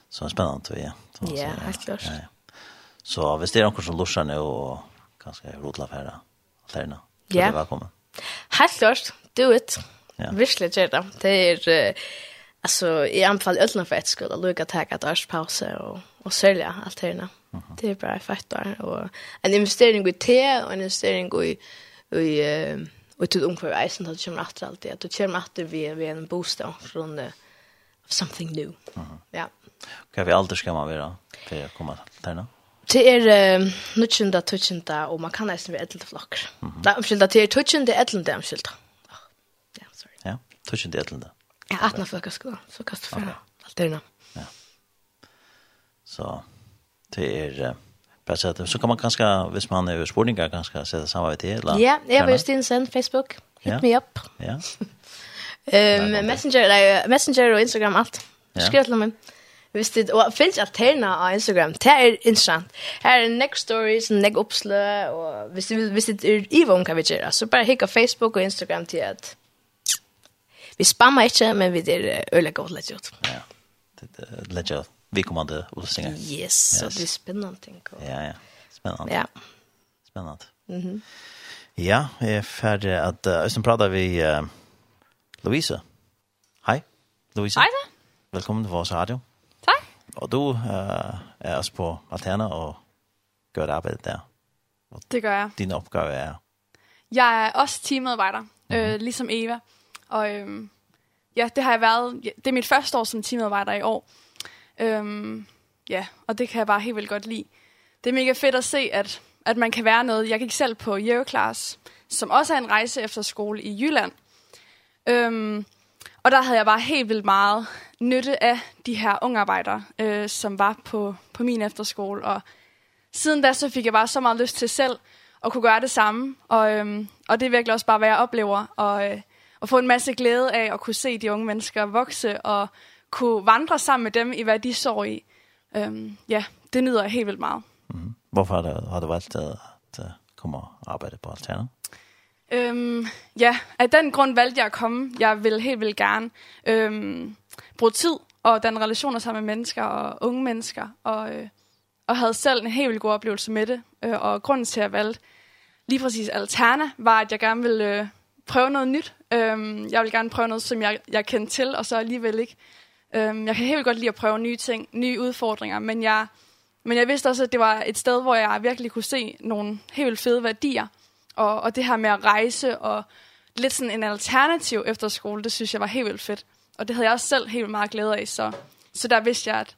Så spännande
ja.
Ja
helt klart.
Ja, ja. så visst är det någon som luschar nu och ganska rotla färra affärerna.
Ja.
välkommen.
Helt klart. Do it.
Ja.
Virkelig gjør det. Det er, alltså i anfall ölna för ett skull lucka ta att års paus och och sälja allt det där. Det är bara fett där och en investering i te och en investering i i och till ungefär reisen att köra åter allt det att köra att vi vi en bostad från uh, something new. Ja.
Kan vi alltid ska man vara för att komma där nu.
Det är nutchunda tutchunda och man kan nästan vid ett flock. Där omskylda till tutchunda ett lite omskylda. Ja, sorry.
Ja, tutchunda ett lite.
Ja, att när folk ska så kasta det alterna. Ja.
Så det er bara så att så kan man kanske hvis man är sportingar kanske sätta vid till eller.
Ja, jag
vill
syns sen Facebook. Hit
ja.
me up.
Ja.
Ehm Messenger, nei, Messenger och Instagram
allt.
Skriv till mig. Hvis det og finnes alterna av Instagram, det er interessant. Her er next stories, next oppslø, og hvis det, hvis det er i om hva vi gjør, så bare hikk av Facebook og Instagram til at vi spammer inte men vi det øyelig godt lett ut.
Ja. Det lägga vi kommande och
synga. Yes,
yes, så
det är spännande ting.
Ja, ja. Spännande.
Ja.
Spännande. Mhm. Ja, jeg är färdig att uh, sen prater vi uh, Louisa. Hej. Louisa.
Hej.
Välkommen till vår radio.
Tack.
Och du uh, är også på Alterna och gör arbetet där. Och
det gør jeg.
Din opgave er?
Jeg er også teamarbejder, mm -hmm. øh, ligesom Eva. Mm Og øhm, ja, det har jeg været, det er mit første år som teamarbejder i år. Øhm, ja, og det kan jeg bare helt vildt godt lide. Det er mega fedt at se, at, at man kan være noget. Jeg gik selv på Yeo Class, som også er en rejse efter skole i Jylland. Øhm, og der havde jeg bare helt vildt meget nytte af de her unge arbejdere, øh, som var på, på min efterskole. Og siden da, så fik jeg bare så meget lyst til selv at kunne gøre det samme. Og, øhm, og det er virkelig også bare, hvad jeg oplever. Og øh, og få en masse glæde af at kunne se de unge mennesker vokse og kunne vandre sammen med dem i hvad de sår i. Ehm ja, det nyder jeg helt vildt meget. Mhm.
Hvorfor har du har du valgt at, at komme og arbejde på Altana?
Ehm ja, af den grund valgte jeg at komme. Jeg vil helt vildt gerne ehm bruge tid og danne relationer sammen med mennesker og unge mennesker og øh, og havde selv en helt vildt god oplevelse med det. Øh, og grunden til at jeg valgte lige præcis Alterna var at jeg gerne ville øh, prøve noget nyt. Øhm, jeg vil gerne prøve noget, som jeg, jeg kender til, og så alligevel ikke. Øhm, jeg kan helt godt lide at prøve nye ting, nye udfordringer, men jeg, men jeg vidste også, at det var et sted, hvor jeg virkelig kunne se nogle helt vildt fede værdier. Og, og det her med at rejse og lidt sådan en alternativ efterskole, det synes jeg var helt vildt fedt. Og det havde jeg også selv helt meget glæde af, så, så der vidste jeg, at,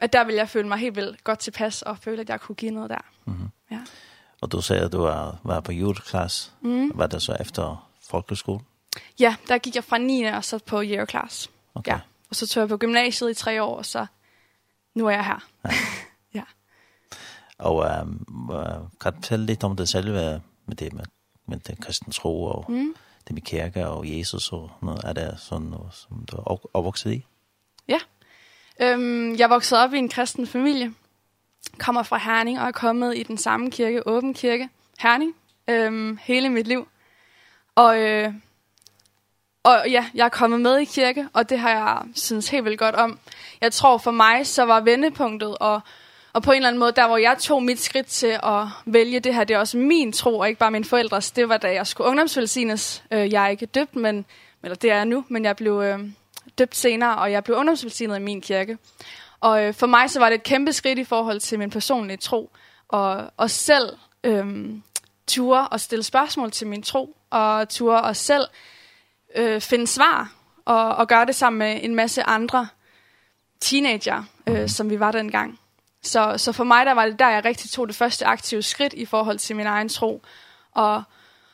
at der ville jeg føle mig helt vildt godt tilpas, og føle, at jeg kunne give noget der.
Mm -hmm.
ja.
Og du sagde, at du var, var på juleklasse.
Mm.
Var det så efter folkeskole?
Ja, der gik jeg fra 9. og så på year class.
Okay.
Ja. Og så tog jeg på gymnasiet i tre år, og så nu er jeg her. Ja. ja.
Og um, kan du fortælle lidt om det selve med det med, med den kristne tro og
mm.
det med kirke og Jesus og noget? Er det sådan noget, som du er opvokset i? Ja.
Øhm, jeg voksede op i en kristen familie. Kommer fra Herning og er kommet i den samme kirke, Åben Kirke, Herning, øhm, hele mit liv. Og, øh, og ja, jeg er kommet med i kirke, og det har jeg synes helt vildt godt om. Jeg tror for mig, så var vendepunktet, og, og på en eller anden måde, der hvor jeg tog mit skridt til at vælge det her, det er også min tro, og ikke bare mine forældres. Det var da jeg skulle ungdomsvelsignes. Øh, jeg er ikke døbt, men, eller det er jeg nu, men jeg blev øh, døbt senere, og jeg blev ungdomsvelsignet i min kirke. Og øh, for mig så var det et kæmpe skridt i forhold til min personlige tro, og, og selv øhm, ture at stille spørgsmål til min tro, og ture at selv øh, finde svar, og, og gøre det sammen med en masse andre teenager, øh, som vi var dengang. Så, så for mig der var det der, jeg rigtig tog det første aktive skridt i forhold til min egen tro, og,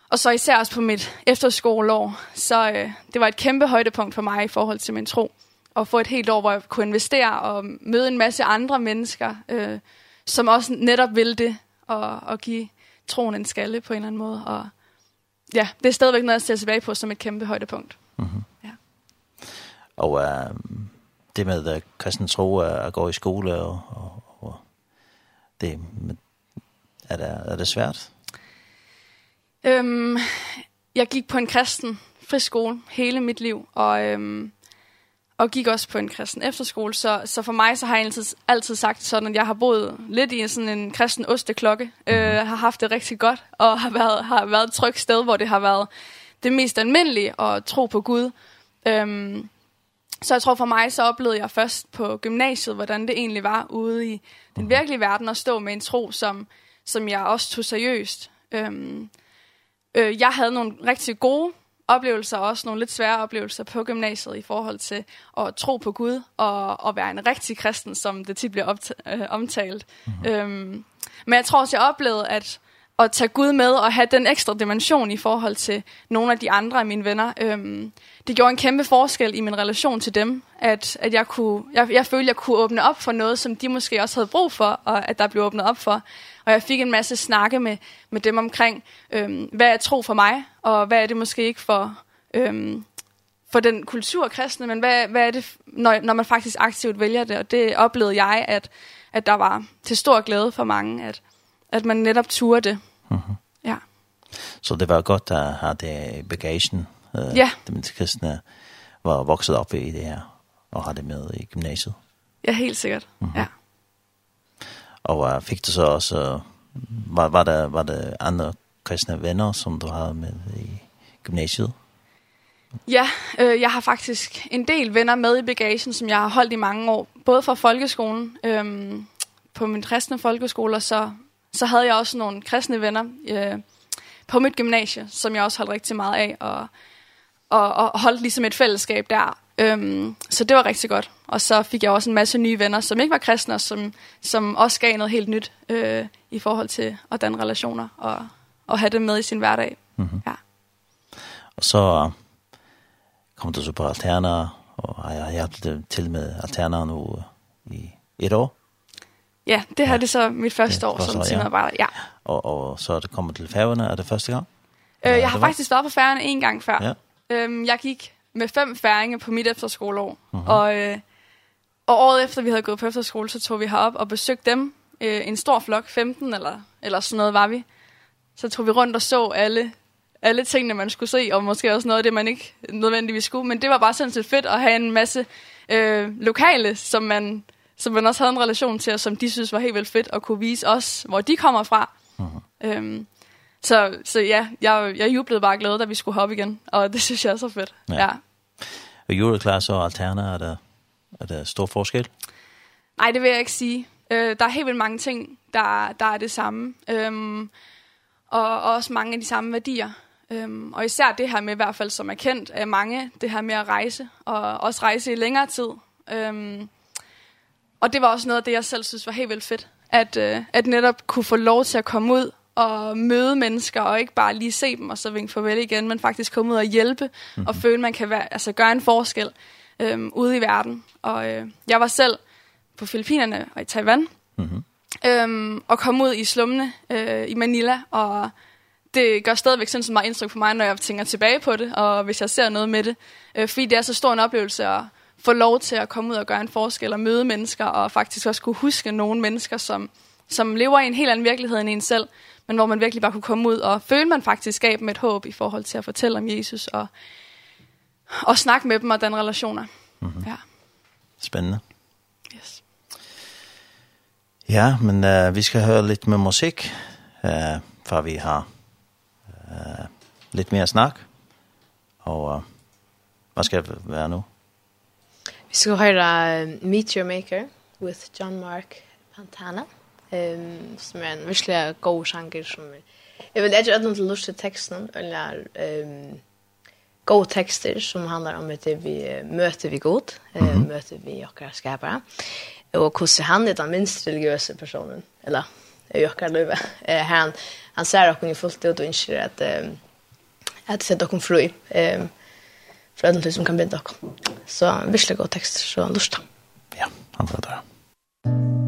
og så især også på mit efterskoleår, så øh, det var et kæmpe højdepunkt for mig i forhold til min tro, og få et helt år, hvor jeg kunne investere og møde en masse andre mennesker, øh, som også netop ville det, og, og give troen en skalle på en eller anden måde. Og ja, det er stadigvæk noget, jeg ser tilbage på som et kæmpe højdepunkt. Mm -hmm. ja.
Og øh, det med at kristen tro at gå i skole, og, og, og det, er, det, er det svært?
Øhm, jeg gik på en kristen friskole hele mit liv, og øhm, og gik også på en kristen efterskole, så, så for mig så har jeg altid, altid sagt sådan, at jeg har boet lidt i sådan en kristen osteklokke, øh, har haft det rigtig godt, og har været, har været et trygt sted, hvor det har været det mest almindelige at tro på Gud. Øhm, så jeg tror for mig, så oplevede jeg først på gymnasiet, hvordan det egentlig var ude i den virkelige verden at stå med en tro, som, som jeg også tog seriøst. Øhm, øh, jeg havde nogle rigtig gode oplevelser, og også nogle lidt svære oplevelser på gymnasiet i forhold til at tro på Gud og, og være en rigtig kristen, som det tit bliver optalt, øh, omtalt. Mm-hmm. Øhm, men jeg tror også, jeg oplevede, at at tage Gud med og have den ekstra dimension i forhold til nogle af de andre af mine venner. Øhm, det gjorde en kæmpe forskel i min relation til dem, at, at jeg, kunne, jeg, jeg følte, jeg kunne åbne op for noget, som de måske også havde brug for, og at der blev åbnet op for. Og jeg fik en masse snakke med, med dem omkring, øhm, hvad er tro for mig, og hvad er det måske ikke for, øhm, for den kultur kristne, men hvad, hvad er det, når, når man faktisk aktivt vælger det? Og det oplevede jeg, at, at der var til stor glæde for mange, at, at man netop turde det.
Mhm.
Ja.
Så det var godt at have det bagagen, øh,
ja.
det kristne var vokset op i det her, og har det med i gymnasiet.
Ja, helt sikkert.
Mm -hmm.
Ja.
Og uh, fik du så også, var, var, der, var der andre kristne venner, som du havde med i gymnasiet?
Ja, øh, jeg har faktisk en del venner med i bagagen, som jeg har holdt i mange år. Både fra folkeskolen, øhm, på min kristne folkeskole, så, så havde jeg også nogle kristne venner øh, på mit gymnasie, som jeg også holdt rigtig meget af, og, og, og holdt ligesom et fællesskab der. Øhm, så det var rigtig godt. Og så fik jeg også en masse nye venner, som ikke var kristne, og som, som også gav noget helt nyt øh, i forhold til at danne relationer og, og have det med i sin hverdag.
Mm -hmm.
ja.
Og så kom du så på Alterna, og jeg har hjulpet til med Alterna nu i et år.
Ja, det her ja. det er så mit første
det
år som
timearbejder. Ja. Og, og så er det kommet til færgerne, er det første gang?
Øh, jeg har faktisk været på færgerne en gang før.
Ja.
Øhm, jeg gik med fem færinger på mit efterskoleår.
Mm
og, øh, og året efter vi havde gået på efterskole, så tog vi herop og besøgte dem. Øh, en stor flok, 15 eller, eller sådan noget var vi. Så tog vi rundt og så alle, alle tingene, man skulle se, og måske også noget af det, man ikke nødvendigvis skulle. Men det var bare sindssygt fedt at have en masse øh, lokale, som man, som man også havde en relation til, og som de synes var helt vildt fedt at kunne vise os, hvor de kommer fra. Uh -huh. øhm, Så, så ja, jeg, jeg jublede bare glad, da vi skulle hoppe igen, og det synes jeg er så fedt. Ja. ja.
Og juleklasse og alterner, er der, er der stor forskel?
Nej, det vil jeg ikke sige. Øh, der er helt vildt mange ting, der, der er det samme. Øhm, og, og også mange af de samme værdier. Øhm, og især det her med, i hvert fald som er kendt af mange, det her med at rejse, og også rejse i længere tid. Øhm, og det var også noget af det, jeg selv synes var helt vildt fedt, at, øh, at netop kunne få lov til at komme ud og møde mennesker, og ikke bare lige se dem og så vinke farvel igen, men faktisk komme ud og hjælpe, mm -hmm. og føle, man kan være, altså, gøre en forskel øhm, ude i verden. Og øh, jeg var selv på Filippinerne og i Taiwan, mm -hmm. øhm, og kom ud i slummene øh, i Manila, og det gør stadigvæk sådan meget indtryk på mig, når jeg tænker tilbage på det, og hvis jeg ser noget med det. Øh, fordi det er så stor en oplevelse at få lov til at komme ud og gøre en forskel, og møde mennesker, og faktisk også kunne huske nogle mennesker, som, som lever i en helt anden virkelighed end en selv, men hvor man virkelig bare kunne komme ud og føle, man faktisk gav dem et håb i forhold til at fortælle om Jesus og, og snakke med dem og den relationer. Mm -hmm. ja.
Spændende.
Yes.
Ja, men uh, vi skal høre lidt med musik, uh, for vi har uh, lidt mere snak. Og uh, hvad skal det være nu?
Vi skal høre uh, Meet Your Maker with John Mark Pantana. Mm. Ehm som är en verkligen god sjanger som är Jag vill inte att någon till lust texten eller ehm god texter som handlar om att vi möter vi god, mm -hmm. möter vi och skapare. Och hur han är den minst religiösa personen eller jag kan leva. Eh han han säger att hon är fullt ut och inser att eh att sätta hon fri. ehm för att som kan binda hon. Så visst god text så lust.
Ja, han får det.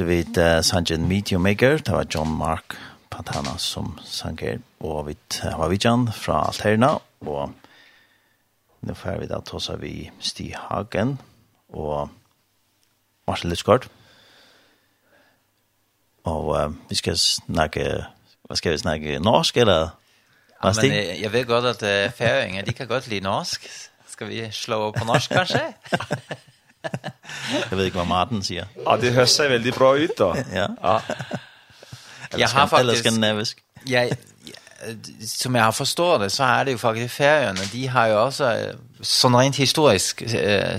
hørte vi uh, sangen Meet Your Maker, det var John Mark Pantana som sanger, og vi var vidjan fra Alterna, og nå får vi da ta vi Stig Hagen og Marcel Lutskort. Og uh, vi skal snakke, hva skal vi snakke, norsk eller?
Ja, men jeg, jeg vet godt at uh, færinger, de kan godt lide norsk. Skal vi slå opp på norsk kanskje?
Jeg ved ikke, hvad Martin siger.
Og det hører sig veldig bra ud, da.
ja.
ja.
Jeg har
faktisk... Eller skandinavisk.
Ja, som jeg har forstået det, så er det jo faktisk færøerne. De har jo også sånn rent historisk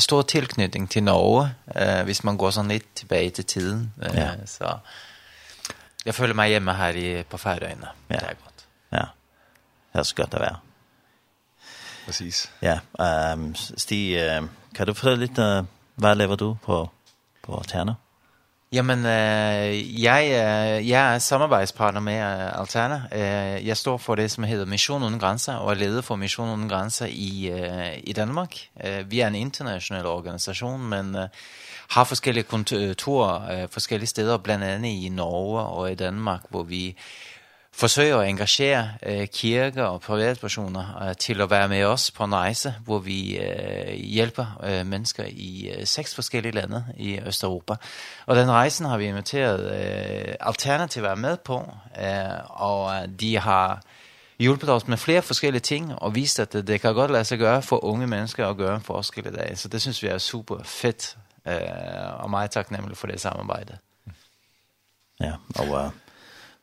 stor tilknytning til Norge, hvis man går sånn litt tilbake til tiden.
Ja.
Så jeg føler mig hjemme her i, på færøerne.
Ja.
Det er godt.
Ja, det er så godt at være.
Præcis.
Ja, um, Stig, kan du fortælle lidt... Uh hva lever du på, på Terner?
Jamen, øh, jeg, øh, jeg er samarbejdspartner med Alterna. Øh, jeg står for det, som hedder Mission Uden Grænser, og er leder for Mission Uden Grænser i, øh, i Danmark. Øh, vi er en international organisation, men øh, har forskellige kontorer øh, forskellige steder, blandt andet i Norge og i Danmark, hvor vi forsøger at engagere øh, kirker og privatpersoner øh, til at være med os på en rejse, hvor vi øh, hjælper øh, mennesker i øh, seks forskellige lande i Østeuropa. Og den rejsen har vi inviteret øh, Alternativ at med på, øh, og de har hjulpet os med flere forskellige ting og vist, at det, det kan godt lade sig gøre for unge mennesker at gøre en forskel i dag. Så det synes vi er super fedt, øh, og meget taknemmelig for det samarbejde.
Ja, og uh,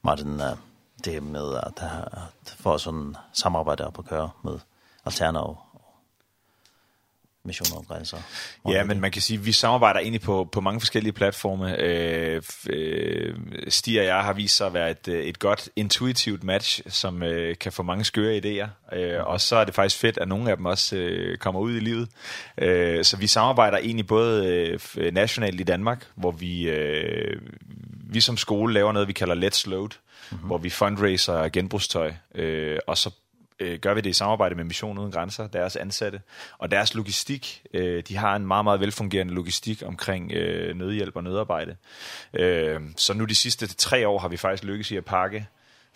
Martin, uh, det med at, at få sådan samarbejde op at køre med Alterna og, missioner og grænser.
Ja, men man kan sige, at vi samarbejder egentlig på, på mange forskellige platforme. Øh, øh, Stig og jeg har vist sig at være et, et godt intuitivt match, som øh, kan få mange skøre idéer. Øh, og så er det faktisk fedt, at nogle af dem også øh, kommer ud i livet. Øh, så vi samarbejder egentlig både øh, nationalt i Danmark, hvor vi, øh, vi som skole laver noget, vi kalder Let's Load, mm-hmm. hvor vi fundraiser genbrugstøj, øh, og så øh, gør vi det i samarbejde med Mission Uden Grænser, deres ansatte, og deres logistik. Øh, de har en meget, meget velfungerende logistik omkring øh, nødhjælp og nødarbejde. Øh, så nu de sidste tre år har vi faktisk lykkes i at pakke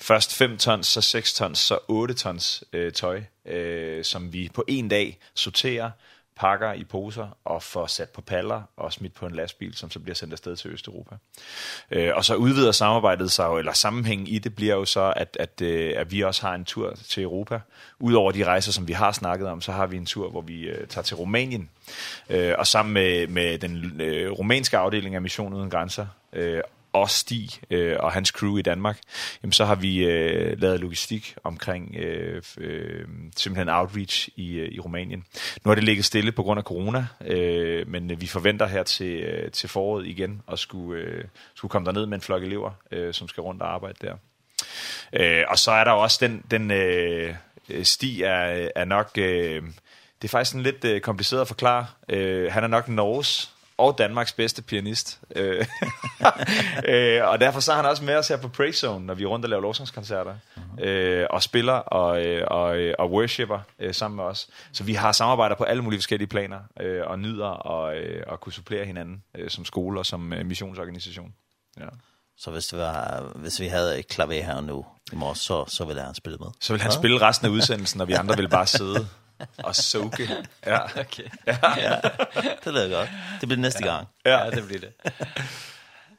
først 5 tons, så 6 tons, så 8 tons øh, tøj, øh, som vi på en dag sorterer, pakker i poser og får sat på paller og smidt på en lastbil, som så bliver sendt afsted til Østeuropa. Øh, og så udvider samarbejdet sig, eller sammenhængen i det bliver jo så, at, at, at vi også har en tur til Europa. Udover de rejser, som vi har snakket om, så har vi en tur, hvor vi øh, tager til Rumænien. Øh, og sammen med, med den øh, rumænske afdeling af Mission Uden Grænser, øh, og Stig øh, og hans crew i Danmark, jamen så har vi øh, lavet logistik omkring øh, øh, simpelthen outreach i, øh, i Rumænien. Nu har det ligget stille på grund af corona, øh, men vi forventer her til, øh, til foråret igen at skulle, øh, skulle komme derned med en flok elever, øh, som skal rundt og arbejde der. Øh, og så er der også den, den øh, Stig er, er nok... Øh, det er faktisk en lidt øh, kompliceret at forklare. Øh, han er nok Norges og Danmarks bedste pianist. Eh øh, og derfor så er han også med os her på Praise Zone, når vi er rundt og laver lovsangskoncerter. Eh Øh, og spiller og, og, og worshipper øh, sammen med os. Så vi har samarbejder på alle mulige forskellige planer, øh, og nyder og, øh, og kunne supplere hinanden øh, som skole og som øh, missionsorganisation. Ja.
Så hvis det var hvis vi havde et klaver her nu i morgen så så ville han spille med.
Så ville han spille resten af udsendelsen, og vi andre ville bare sidde Och soke. Ja.
Okej.
Ja.
Det blir gott. Det blir nästa gång.
Ja, det blir det.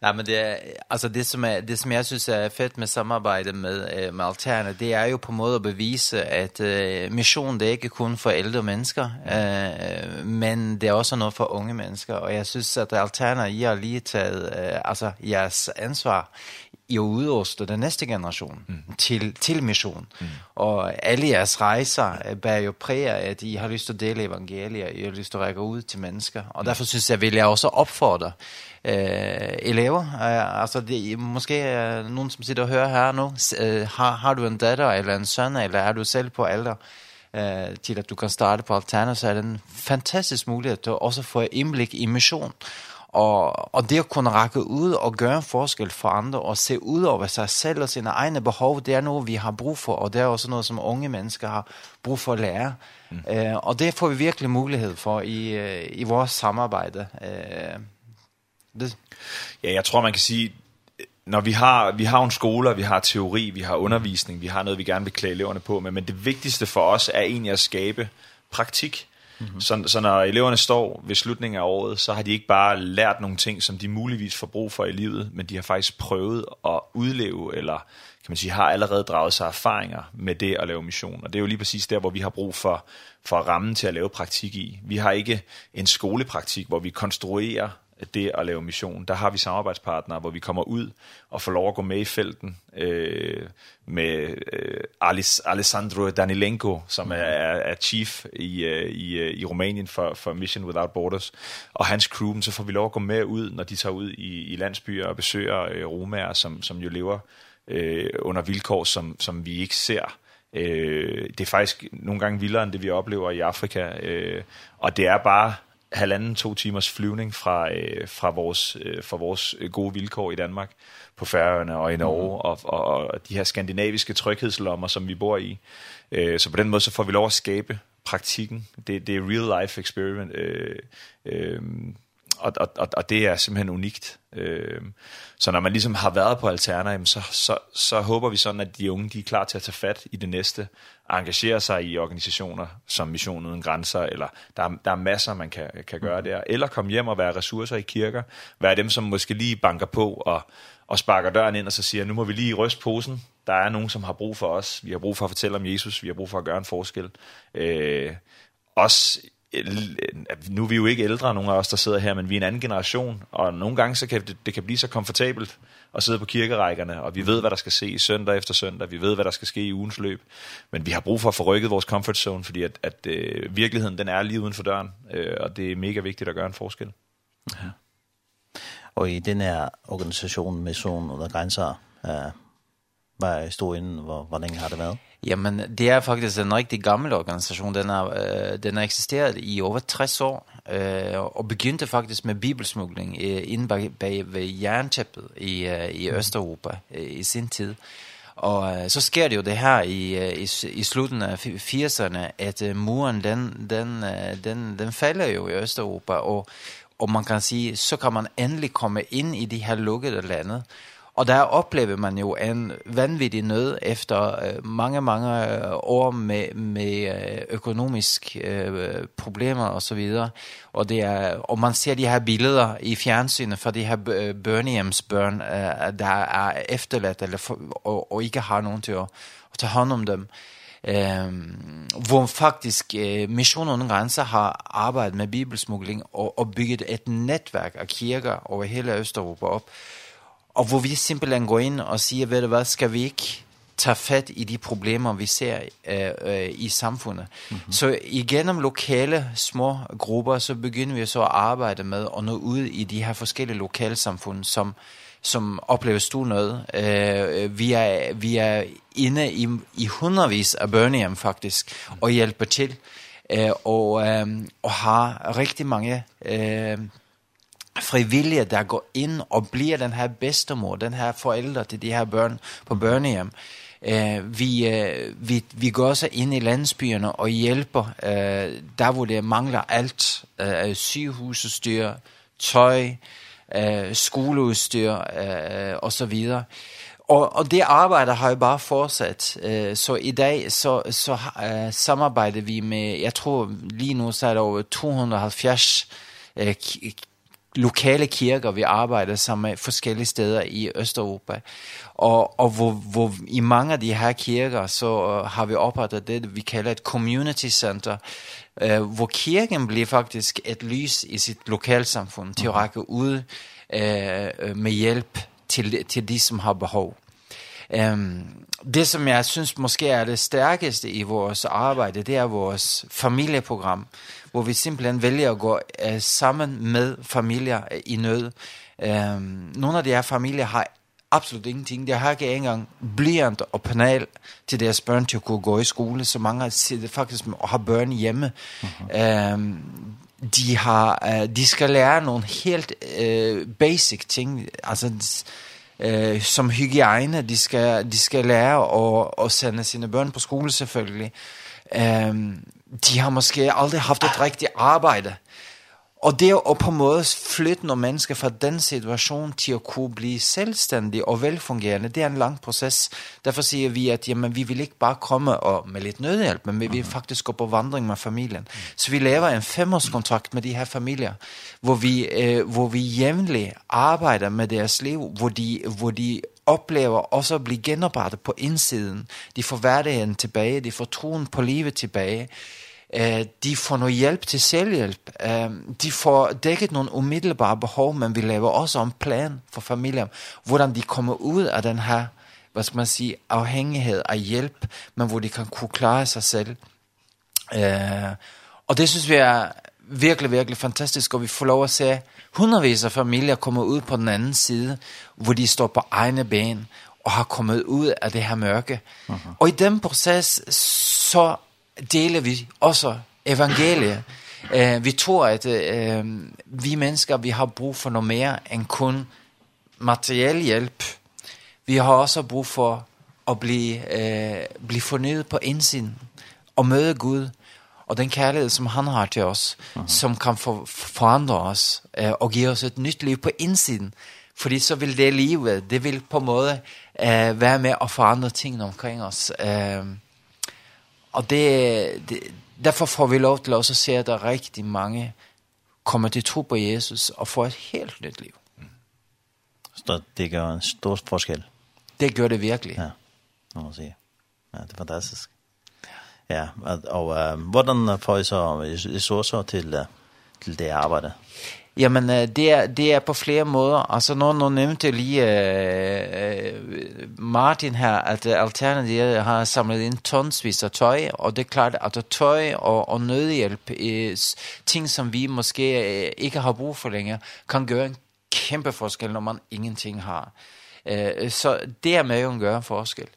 Nej men det alltså det som är det som jag syns är fett med samarbete med med Alterna det är ju på måde att bevisa att uh, mission det är inte kun för äldre människor uh, men det är också något för unga människor och jag syns att Alterna ger lite uh, alltså jas ansvar jo udruste den næste generation mm. til, til mission. Mm. Og alle jeres rejser bærer jo præg af, at I har lyst til at dele evangelier, I har lyst til at række ud til mennesker. Og mm. derfor synes jeg, vil jeg også opfordre øh, elever. Øh, altså, det, måske øh, nogen, som sitter og hører her nu, øh, har, har du en datter eller en søn, eller er du selv på alder? eh til at du kan starte på Alterna så er det en fantastisk mulighet til også få indblik i mission Og, og det å kunne række ut og gøre en forskel for andre, og se ut over sig selv og sine egne behov, det er noe vi har brug for, og det er også noe som unge mennesker har brug for å lære. Mm. Eh, og det får vi virkelig mulighed for i, i vores samarbejde. Eh,
det. Ja, jeg tror, man kan sige, når vi har, vi har en skole, vi har teori, vi har undervisning, vi har noget, vi gerne vil klæde eleverne på, men, men det vigtigste for os er egentlig at skabe praktik, Mm-hmm. Så, så når eleverne står ved slutningen af året, så har de ikke bare lært nogle ting, som de muligvis får brug for i livet, men de har faktisk prøvet at udleve, eller kan man sige, har allerede draget sig erfaringer med det at lave mission. Og det er jo lige præcis der, hvor vi har brug for, for rammen til at lave praktik i. Vi har ikke en skolepraktik, hvor vi konstruerer det at lave mission. Der har vi samarbejdspartnere, hvor vi kommer ud og får lov at gå med i felten øh, med øh, Alice, Alessandro Danilenko, som er, er chief i, øh, i, i Rumænien for, for Mission Without Borders, og hans crew, så får vi lov at gå med ud, når de tager ud i, i landsbyer og besøger øh, romager, som, som jo lever øh, under vilkår, som, som vi ikke ser Øh, det er faktisk nogle gange vildere end det vi oplever i Afrika øh, og det er bare halvanden to timers flyvning fra øh, fra vores øh, fra vores gode vilkår i Danmark på Færøerne og i Norge mm. og, og og de her skandinaviske tryghedslommer som vi bor i. Øh, så på den måde så får vi lov at skabe praktikken. Det det er real life experiment øh, øh, og, og, og, og det er simpelthen unikt. Øh, så når man ligesom har været på Alterna, så, så, så håber vi sådan, at de unge de er klar til at tage fat i det næste, engagere sig i organisationer som Mission Uden Grænser, eller der er, der er masser, man kan, kan gøre der, eller komme hjem og være ressourcer i kirker, være dem, som måske lige banker på og, og sparker døren ind og så siger, nu må vi lige ryste posen, der er nogen, som har brug for os, vi har brug for at fortælle om Jesus, vi har brug for at gøre en forskel. Øh, også nu er vi jo ikke ældre, nogen af os, der sidder her, men vi er en anden generation, og nogle gange så kan det, det kan blive så komfortabelt at sidde på kirkerækkerne, og vi ved, hvad der skal se søndag efter søndag, vi ved, hvad der skal ske i ugens løb, men vi har brug for at forrykke vores comfort zone, fordi at, at øh, virkeligheden, den er lige uden for døren, øh, og det er mega vigtigt at gøre en forskel.
Ja. Og i den her organisation, med Mission Under Grænser, øh, var er stod inden, hvor, hvor længe har det været?
Ja, men det er faktisk en rigtig gammel organisation. Den, har øh, den har eksisteret i over 60 år, øh, og begyndte faktisk med bibelsmugling øh, inde bag, bag ved jerntæppet i, øh, i Østeuropa øh, i sin tid. Og øh, så sker det jo det her i, øh, i, i slutten af 80'erne, at øh, muren den, den, øh, den, den falder jo i Østeuropa, og, og man kan sige, så kan man endelig komme ind i de her lukkede lande, Och där upplever man ju en vanvittig nöd efter mange, många många år med med ekonomisk eh, problem och så vidare. Och det är og man ser de här bilderna i fjernsynet för de här Burnhams-barn der där är efterlätt eller och, og inte har någon till att, att ta hand om dem Ehm hvor faktisk eh, Mission Uden Grænser har arbejdet med bibelsmugling og, og bygget et netværk af kirker over hele Østeuropa op, Og hvor vi simpelthen går ind og siger, ved du hvad, skal vi ikke tage fat i de problemer, vi ser øh, øh, i samfundet. Mm -hmm. Så igennem lokale små grupper, så begynder vi så at arbejde med at nå ud i de her forskellige lokalsamfund, som, som oplever stor nød. Øh, vi, er, vi er inde i, i hundredvis af børnehjem faktisk, og hjælper til, øh, og, øh, og har rigtig mange øh, frivillige der går inn og blir den her bestemor, den her forældre til de her børn på børnehjem. Eh, vi, eh, vi, vi går så inn i landsbyerne og hjelper eh, der hvor det mangler alt. Eh, sygehusudstyr, tøj, eh, skoleudstyr eh, og så videre. Og, og det arbejdet har jo bare fortsat. Eh, så i dag så, så eh, samarbejder vi med, jeg tror lige nu så er der over 270 eh, lokale kirker, vi arbejder sammen med forskellige steder i Østeuropa. Og, og hvor, hvor i mange af de her kirker, så har vi oprettet det, vi kalder et community center, eh hvor kirken bliver faktisk et lys i sit lokalsamfund til at række ud øh, med hjælp til, til de, som har behov. Ehm det som jeg synes måske er det stærkeste i vores arbejde, det er vores familieprogram hvor vi simpelthen vælger at gå øh, sammen med familier øh, i nød. Øh, nogle af de her familier har absolut ingenting. De har ikke engang blyant og penal til deres børn til at kunne gå i skole, så mange sidder faktisk og har børn hjemme. Mm -hmm. øh, de har øh, de skal lære nogle helt øh, basic ting, altså eh som hygiejne, de skal de skal lære at at sende sine børn på skole selvfølgelig. Ehm de har måske aldrig haft et rigtigt arbejde. Og det å på en måte flytte noen mennesker fra den situasjonen til å kunne bli selvstendig og velfungerende, det er en lang prosess. Derfor sier vi at jamen, vi vil ikke bare komme og, med litt nødhjelp, men vi vil faktisk gå på vandring med familien. Så vi lever en femårskontrakt med de her familier, hvor vi, eh, hvor vi jævnlig arbeider med deres liv, hvor de, hvor de oplever også at bli genoprettet på innsiden. De får hverdagen tilbage, de får troen på livet tilbage. Eh, eh de får no hjälp till självhjälp. Eh, de får täckt någon umiddelbare behov men vi lever også en plan för familjen. Hvordan de kommer ut av den här vad ska man säga avhängighet av hjälp men hvor de kan klara sig selv. Eh och det syns vi är virkelig, virkelig fantastisk, og vi får lov at se hundredvis af familier komme ud på den anden side, hvor de står på egne ben og har kommet ud af det her mørke. Uh -huh. Og i den proces, så deler vi også evangeliet. Eh, vi tror, at eh, vi mennesker vi har brug for noget mere end kun materiel hjælp. Vi har også brug for at blive, eh, blive fornyet på indsiden og møde Gud og den kærlighed, som han har til os, -huh. som kan for, forandre os eh, og give os et nyt liv på indsiden. Fordi så vil det livet, det vil på en måde eh, være med at forandre tingene omkring os. Eh, Og det, det, derfor får vi lov til også at se, at der er rigtig mange, kommer til tro på Jesus og får et helt nytt liv.
Så det gør en stor forskel?
Det gør det virkelig.
Ja, må man sige. Ja, det er fantastisk. Ja, og, og øh, hvordan får I så, I så så til, til det arbejde?
Ja, men det, det er på flere måder. Altså, nå, nå nevnte jeg lige uh, Martin her, at Alternativet har samlet inn tonsvis av tøy, og det er klart at tøy og, og nødhjelp, øh, ting som vi måske ikke har brug for lenger, kan gjøre en kæmpe forskel, når man ingenting har. Uh, så det er med jo gøre en forskel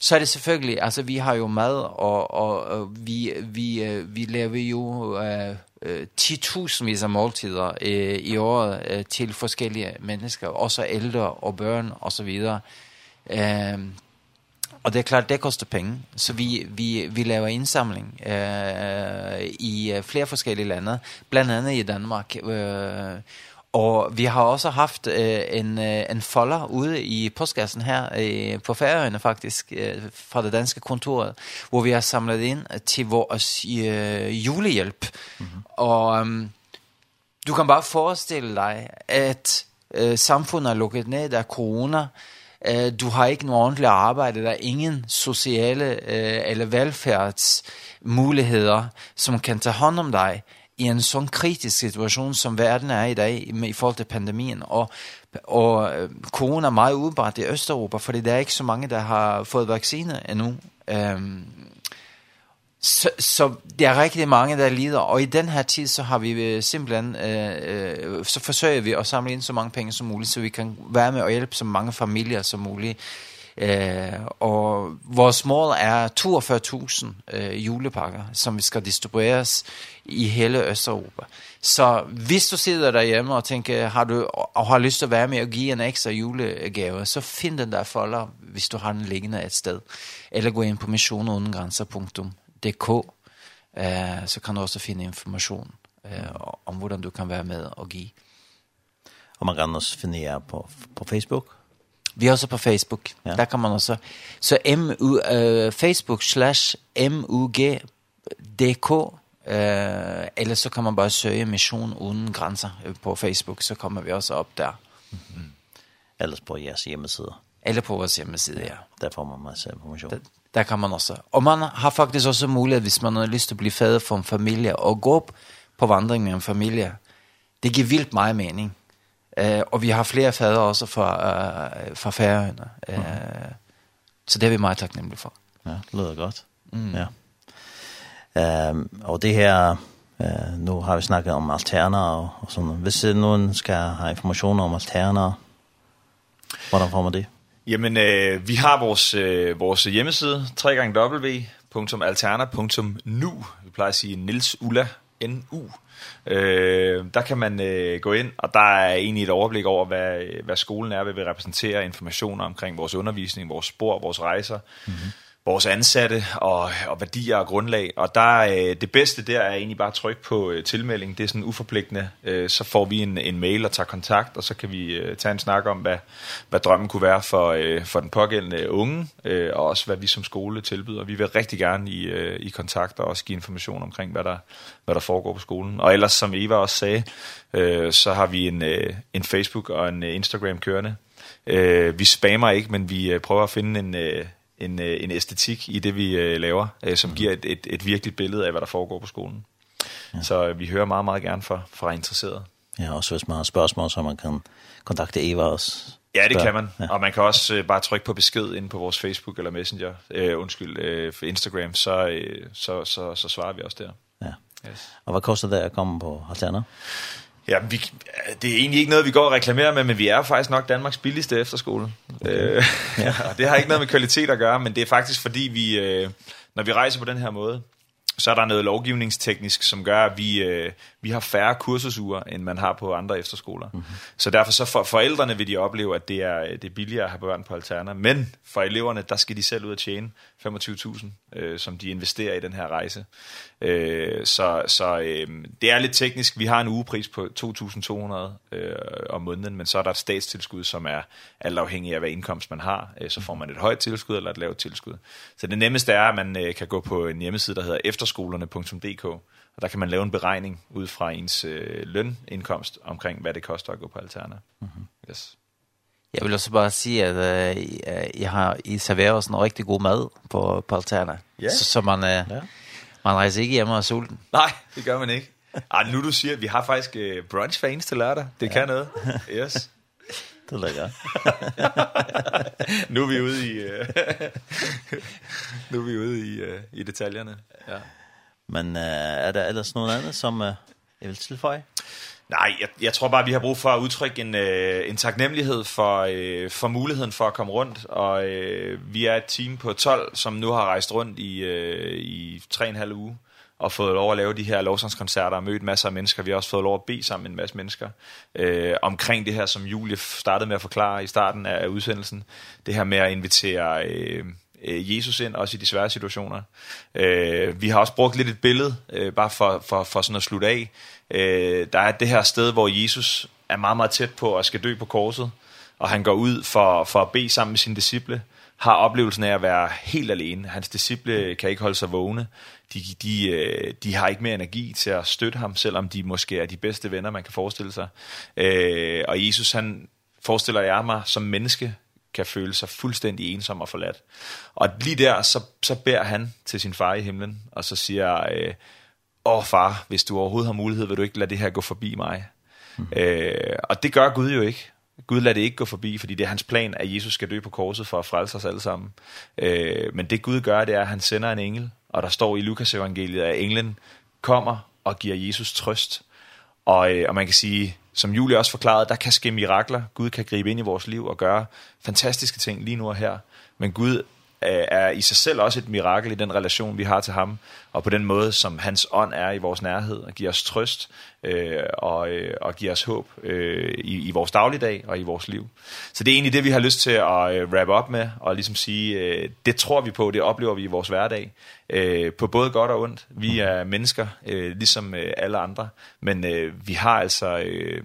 så er det selvfølgelig, altså vi har jo mad, og, og, og vi, vi, vi laver jo øh, øh, 10.000 av måltider øh, i året øh, til forskellige mennesker, også ældre og børn og så videre. Ehm og det er klart, det koster penge, så vi, vi, vi laver indsamling øh, i flere forskellige lande, blandt andet i Danmark, øh, Og vi har også haft øh, en, øh, en folder ude i postkassen her øh, på Færøerne faktisk, øh, fra det danske kontoret, hvor vi har samlet ind til vores øh, julehjælp. Mm -hmm. Og øh, du kan bare forestille dig, at øh, samfundet er lukket ned, der corona, eh du har ikke nogen ordentlig arbejde, der er ingen sociale eh, eller velfærdsmuligheder, som kan tage hånd om dig i en sån kritisk situation som världen är i dag i forhold till pandemin och och corona är meget udbart i Østeuropa för det är inte så många där har fått vacciner ännu. Ehm så så det er rigtig mange der lider. Og i den her tid så har vi simpelthen øh, så forsøger vi at samle ind så mange penge som muligt så vi kan være med og hjælpe så mange familier som muligt. Eh, og vores mål er 42.000 eh, julepakker, som vi skal distribueres i hele Østeuropa. Så hvis du sidder derhjemme og tænker, har du og har lyst til at være med og give en ekstra julegave, så find den der folder, hvis du har den liggende et sted. Eller gå ind på missionerundengrænser.dk, eh, så kan du også finde information eh, om, hvordan du kan være med og give.
Og man kan også finde jer på, på Facebook.
Vi er også på Facebook. Ja. Där kan man också. Så MU, uh, Facebook slash MUGDK. Uh, eller så kan man bara søge Mission Uden Gränser på Facebook. Så kommer vi også upp där.
Mm -hmm. Eller på jeres hjemmeside.
Eller på vår hjemmeside, ja.
Der får man masse information.
Der, der kan man også. Og man har faktisk også mulighed, hvis man har lyst til at blive fader for en familie, og gå på vandring med en familie. Det giver vildt meget mening. Eh, og vi har flere fædre også fra, øh, fra Færøerne. Eh, mm. Så det er vi meget taknemmelige for.
Ja, det lyder godt. Mm. Ja. Ehm og det her eh nu har vi snakket om alterner og, og sådan hvis nogen skal have information om alterner hvordan får man det?
Jamen øh, vi har vores øh, vores hjemmeside www.alterna.nu. Vi plejer at sige Nils Ulla nu Øh, der kan man øh, gå ind, og der er egentlig et overblik over, hvad, hvad skolen er, hvad vi repræsenterer, informationer omkring vores undervisning, vores spor, vores rejser. Mm-hmm vores ansatte og, og værdier og grundlag. Og der, øh, det bedste der er egentlig bare at trykke på øh, tilmelding. Det er sådan uforpligtende. Øh, så får vi en, en mail og tager kontakt, og så kan vi øh, tage en snak om, hvad, hvad drømmen kunne være for, øh, for den pågældende unge, øh, og også hvad vi som skole tilbyder. Vi vil rigtig gerne i, øh, i kontakt og også give information omkring, hvad der, hvad der foregår på skolen. Og ellers, som Eva også sagde, øh, så har vi en, øh, en Facebook og en Instagram kørende. Øh, vi spammer ikke, men vi øh, prøver at finde en... Øh, en, en æstetik i det, vi laver, som giver et, et, et virkeligt billede af, hvad der foregår på skolen. Ja. Så vi hører meget, meget gerne fra, fra interesserede.
Ja, også hvis man har spørgsmål, så man kan kontakte Eva også.
Ja, det kan man. Ja. Og man kan også uh, bare trykke på besked inde på vores Facebook eller Messenger, øh, undskyld, øh, Instagram, så, uh, så, så, så svarer vi også der.
Ja. Yes. Og hvad koster det at komme på Alterna?
Ja, vi, det er egentlig ikke noget, vi går og reklamerer med, men vi er faktisk nok Danmarks billigste efterskole. Okay. Øh, ja, det har ikke noget med kvalitet at gøre, men det er faktisk fordi, vi, øh, når vi rejser på den her måde, så er der noget lovgivningsteknisk, som gør, at vi, øh, vi har færre kursusuger, end man har på andre efterskoler. Mm-hmm. Så derfor så for forældrene vil de opleve, at det er, det er billigere at have børn på alterner. Men for eleverne, der skal de selv ud og tjene 25.000, øh, som de investerer i den her rejse. Øh, så så øh, det er lidt teknisk. Vi har en ugepris på 2.200 øh, om måneden, men så er der et statstilskud, som er alt afhængig af, hvad indkomst man har. Øh, så får man et højt tilskud eller et lavt tilskud. Så det nemmeste er, at man øh, kan gå på en hjemmeside, der hedder efter efterskolerne.dk, og der kan man lave en beregning ud fra ens øh, lønindkomst omkring, hvad det koster at gå på Alterna. Mm -hmm. Yes.
Jeg vil også bare sige, at øh, jeg har, I serverer sådan en rigtig god mad på, på Alterna.
Yeah.
Så, så man, øh, ja. man rejser ikke hjemme og sulten.
Nej, det gør man ikke. Ej, nu du siger, at vi har faktisk øh, brunch for til lørdag. Det ja. kan noget. Yes.
det er godt.
nu er vi ude i, øh, nu er vi ude i, øh, i detaljerne. Ja.
Men uh, er der ellers noget andet, som uh, jeg vil tilføje?
Nej, jeg, jeg tror bare, vi har brug for at udtrykke en, uh, en taknemmelighed for, uh, for muligheden for at komme rundt. Og uh, vi er et team på 12, som nu har rejst rundt i, uh, i 3,5 uge og fået lov at lave de her lovsangskoncerter og mødt masser af mennesker. Vi har også fået lov at bede sammen med en masse mennesker øh, omkring det her, som Julie startede med at forklare i starten af udsendelsen. Det her med at invitere... Øh, øh, Jesus ind, også i de svære situationer. Øh, vi har også brugt lidt et billede, øh, bare for, for, for sådan at slutte af. Øh, der er det her sted, hvor Jesus er meget, meget tæt på og skal dø på korset, og han går ud for, for at bede sammen med sine disciple, har oplevelsen af at være helt alene. Hans disciple kan ikke holde sig vågne. De, de, de har ikke mere energi til at støtte ham, selvom de måske er de bedste venner, man kan forestille sig. Øh, og Jesus, han forestiller jeg mig som menneske, kan føle sig fuldstændig ensom og forladt. Og lige der, så, så bærer han til sin far i himlen, og så siger, øh, åh far, hvis du overhovedet har mulighed, vil du ikke lade det her gå forbi mig? Mm. Øh, og det gør Gud jo ikke. Gud lader det ikke gå forbi, fordi det er hans plan, at Jesus skal dø på korset for at frelse os alle sammen. Øh, men det Gud gør, det er, at han sender en engel, og der står i Lukas evangeliet, at englen kommer og giver Jesus trøst. Og, øh, og man kan sige, som Julie også forklarede, der kan ske mirakler. Gud kan gribe ind i vores liv og gøre fantastiske ting lige nu og her. Men Gud er i sig selv også et mirakel i den relation, vi har til ham, og på den måde, som hans ånd er i vores nærhed, og giver os trøst, øh, og, og giver os håb øh, i, i vores dagligdag og i vores liv. Så det er egentlig det, vi har lyst til at wrap up med, og ligesom sige, øh, det tror vi på, det oplever vi i vores hverdag, øh, på både godt og ondt. Vi er mennesker, øh, ligesom øh, alle andre, men øh, vi har altså... Øh,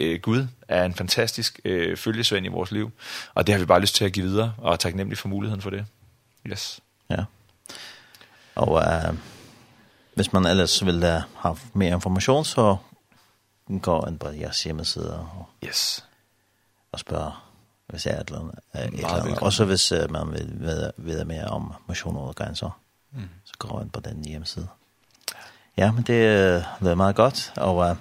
øh, Gud er en fantastisk øh, følgesvend i vores liv, og det har vi bare lyst til at give videre, og er taknemmelig for muligheden for det. Yes.
Ja. Og øh, hvis man ellers vil øh, have mere information, så går ind på jeres hjemmeside og,
yes.
og spørger hvis jeg er et eller andet. Et eller andet. Også hvis øh, man vil vide, vide mere om motion og grænser, mm. så går man på den hjemmeside. Ja, men det øh, er meget godt, og øh,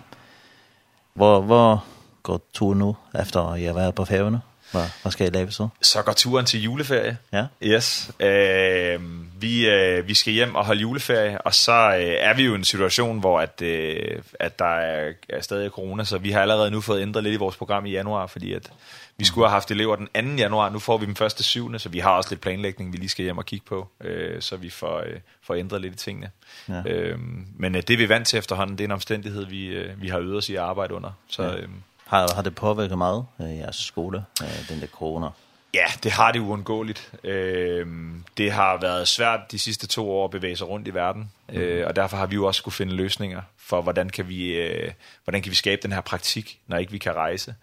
Hvor, hvor går turen nu, efter jeg har været på færgerne? Hvad, hvad skal I lave så?
Så går turen til juleferie.
Ja.
Yes. Øh, vi øh, vi skal hjem og holde juleferie, og så øh, er vi jo i en situation hvor at øh, at der er, er stadig corona, så vi har allerede nu fået ændret lidt i vores program i januar, fordi at vi skulle have haft elever den 2. januar, nu får vi den første 7. så vi har også lidt planlægning, vi lige skal hjem og kigge på, øh, så vi får øh, får ændret lidt i tingene. Ja. Øhm, men øh, det vi er vant til efterhånden, det er en omstændighed vi øh, vi har øvet os i at arbejde under. Så øh, ja.
har har det påvirket meget øh, jeres skole, øh, den der corona?
Ja, det har det uundgåeligt. Ehm det har været svært de sidste to år at bevæge sig rundt i verden. Eh og derfor har vi jo også skulle finde løsninger for hvordan kan vi eh hvordan kan vi skabe den her praktik, når ikke vi kan rejse.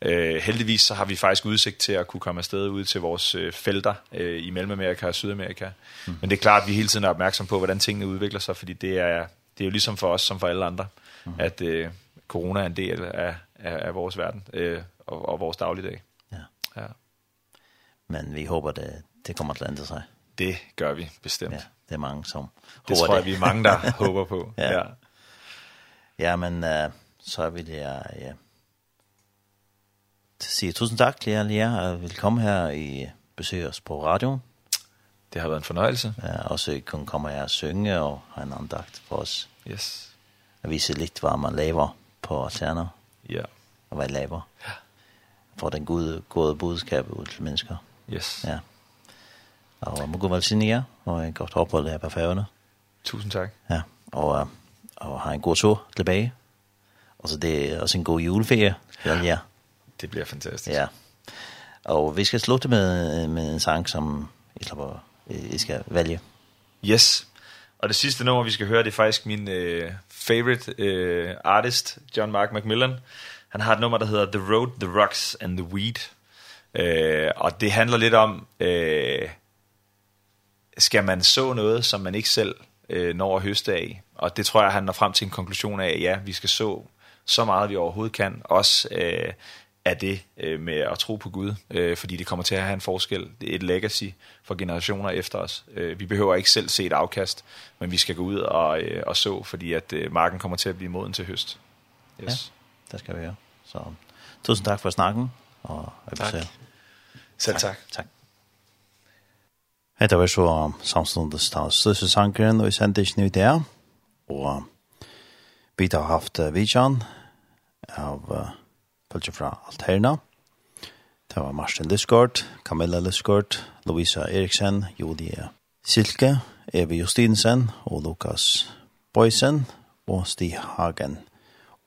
Eh heldigvis så har vi faktisk udsigt til at kunne komme afsted ud til vores felter øh, i Mellemamerika og Sydamerika. Mm. Men det er klart at vi hele tiden er opmærksom på hvordan tingene udvikler sig, fordi det er det er jo ligesom for os som for alle andre mm. at øh, corona er en del af af, af vores verden øh, og, og vores dagligdag
men vi håber, det, det kommer til at ændre sig.
Det gør vi bestemt.
Ja, det er mange, som håber
det. tror jeg, vi er mange, der håber på.
Ja, ja. ja men uh, så vil jeg ja, sige tusind tak til jer, Lea, og velkommen her i besøg os på radioen.
Det har været en fornøjelse.
Ja, og så kun kommer her og synge og have en andagt for os.
Yes.
Og vise lidt, hvad man laver på Alterna.
Ja.
Og hvad jeg laver.
Ja.
For den gode, gode budskab ud til mennesker.
Yes.
Ja. Og må gå velsignere, og en godt ophold her på færgerne.
Tusind tak.
Ja, og, og ha en god tur tilbage. Og så det er også en god juleferie. Ja, ja.
det bliver fantastisk.
Ja. Og vi skal slutte med, med en sang, som I, slipper, I skal vælge.
Yes. Og det sidste nummer, vi skal høre, det er faktisk min øh, favorite øh, artist, John Mark McMillan. Han har et nummer, der hedder The Road, The Rocks and The Weed. Eh, og det handler lidt om, eh skal man så noget, som man ikke selv eh når at høste af? Og det tror jeg, han når frem til en konklusion af, ja, vi skal så så meget, vi overhovedet kan. Også eh er det øh, med at tro på Gud, øh, fordi det kommer til at have en forskel. Det er et legacy for generationer efter os. Øh, vi behøver ikke selv se et afkast, men vi skal gå ud og, øh, og så, fordi at øh, marken kommer til at blive moden til høst.
Yes. Ja, det skal vi gøre. Så tusind tak for snakken, Och
jag vill. Selv takk.
Takk. Hetta var så samstundes ta største sangren, og vi sendte ikke nytt det. Og vi har haft Vidjan av Pølse fra Alterna. Det var Marsten Liskort, Camilla Liskort, Louisa Eriksen, Julie Silke, Evi Justinsen og Lukas Boysen og Stig Hagen.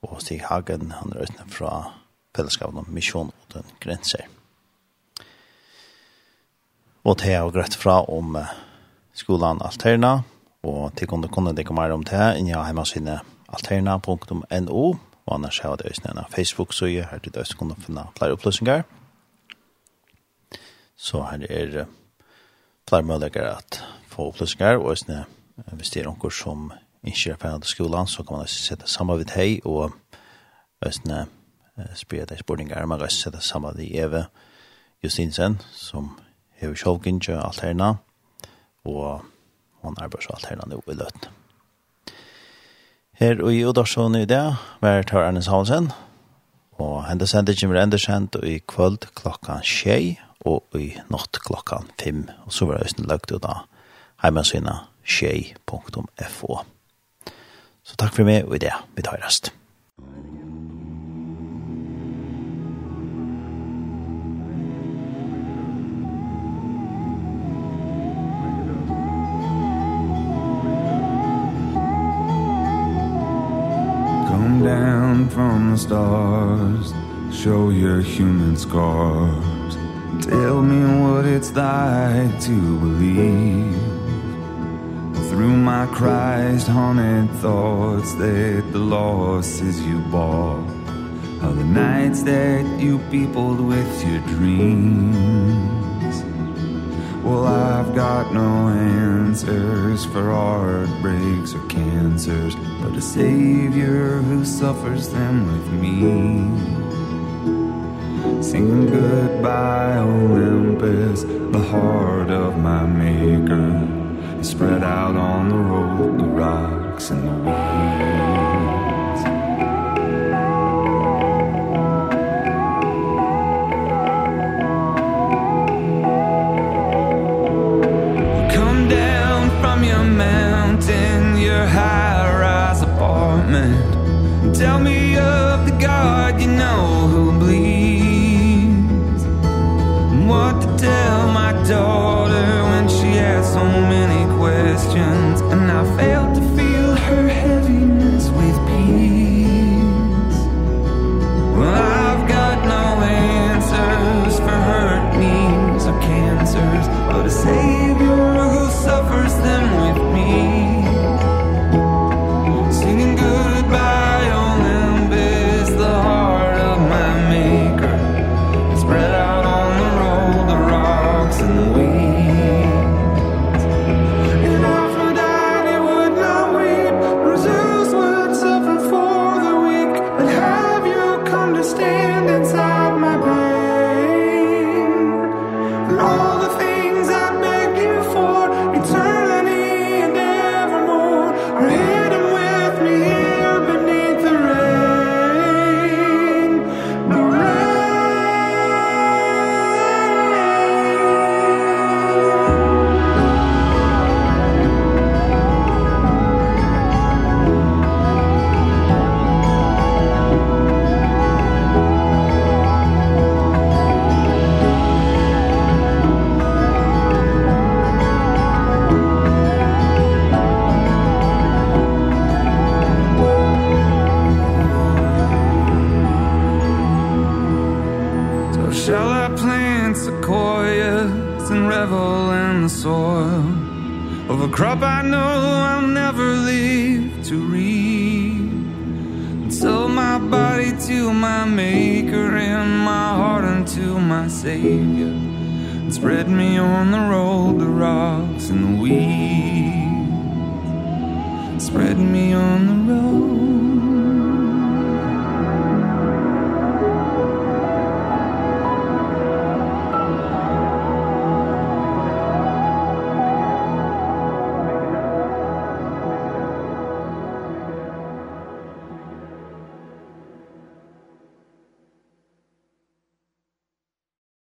Og Stig Hagen, han er utenfor fra fellesskapen om misjon og den grenser. Og det er greit fra om skolan Alterna, og til kunne kunne det komme om det, inn jeg hjemme sine alterna.no, og annars har det også en Facebook-søye, her til det også kunne finne flere opplysninger. Så her er flere muligheter at få opplysninger, og også hvis det er noen som ikke er ferdig til skolan, så kan man også sette sammen med hei, og også spyrir deg spurningar man røysa det samme de Eve Justinsen, som hever sjålgindje alt herna, og hon arbeids alt herna nå i løtten. Her og i Udarsson i dag, var Tar Ernes Hansen, og hendes sender enda kjent i kvöld klokkan tjei, og i natt klokkan fem, og så var det høysten løgt ut av heimasynet tjei.fo. Så takk for meg og i det, vi tar rest.
the stars Show your human scars. Tell me what it's like to believe Through my Christ-haunted thoughts That the losses you bought Are the nights that you peopled with your dreams. Well, I've got no answers for heartbreaks or cancers But a Savior who suffers them with me. Singing goodbye Olympus, the heart of my maker Spread out on the road, the rocks and the weeds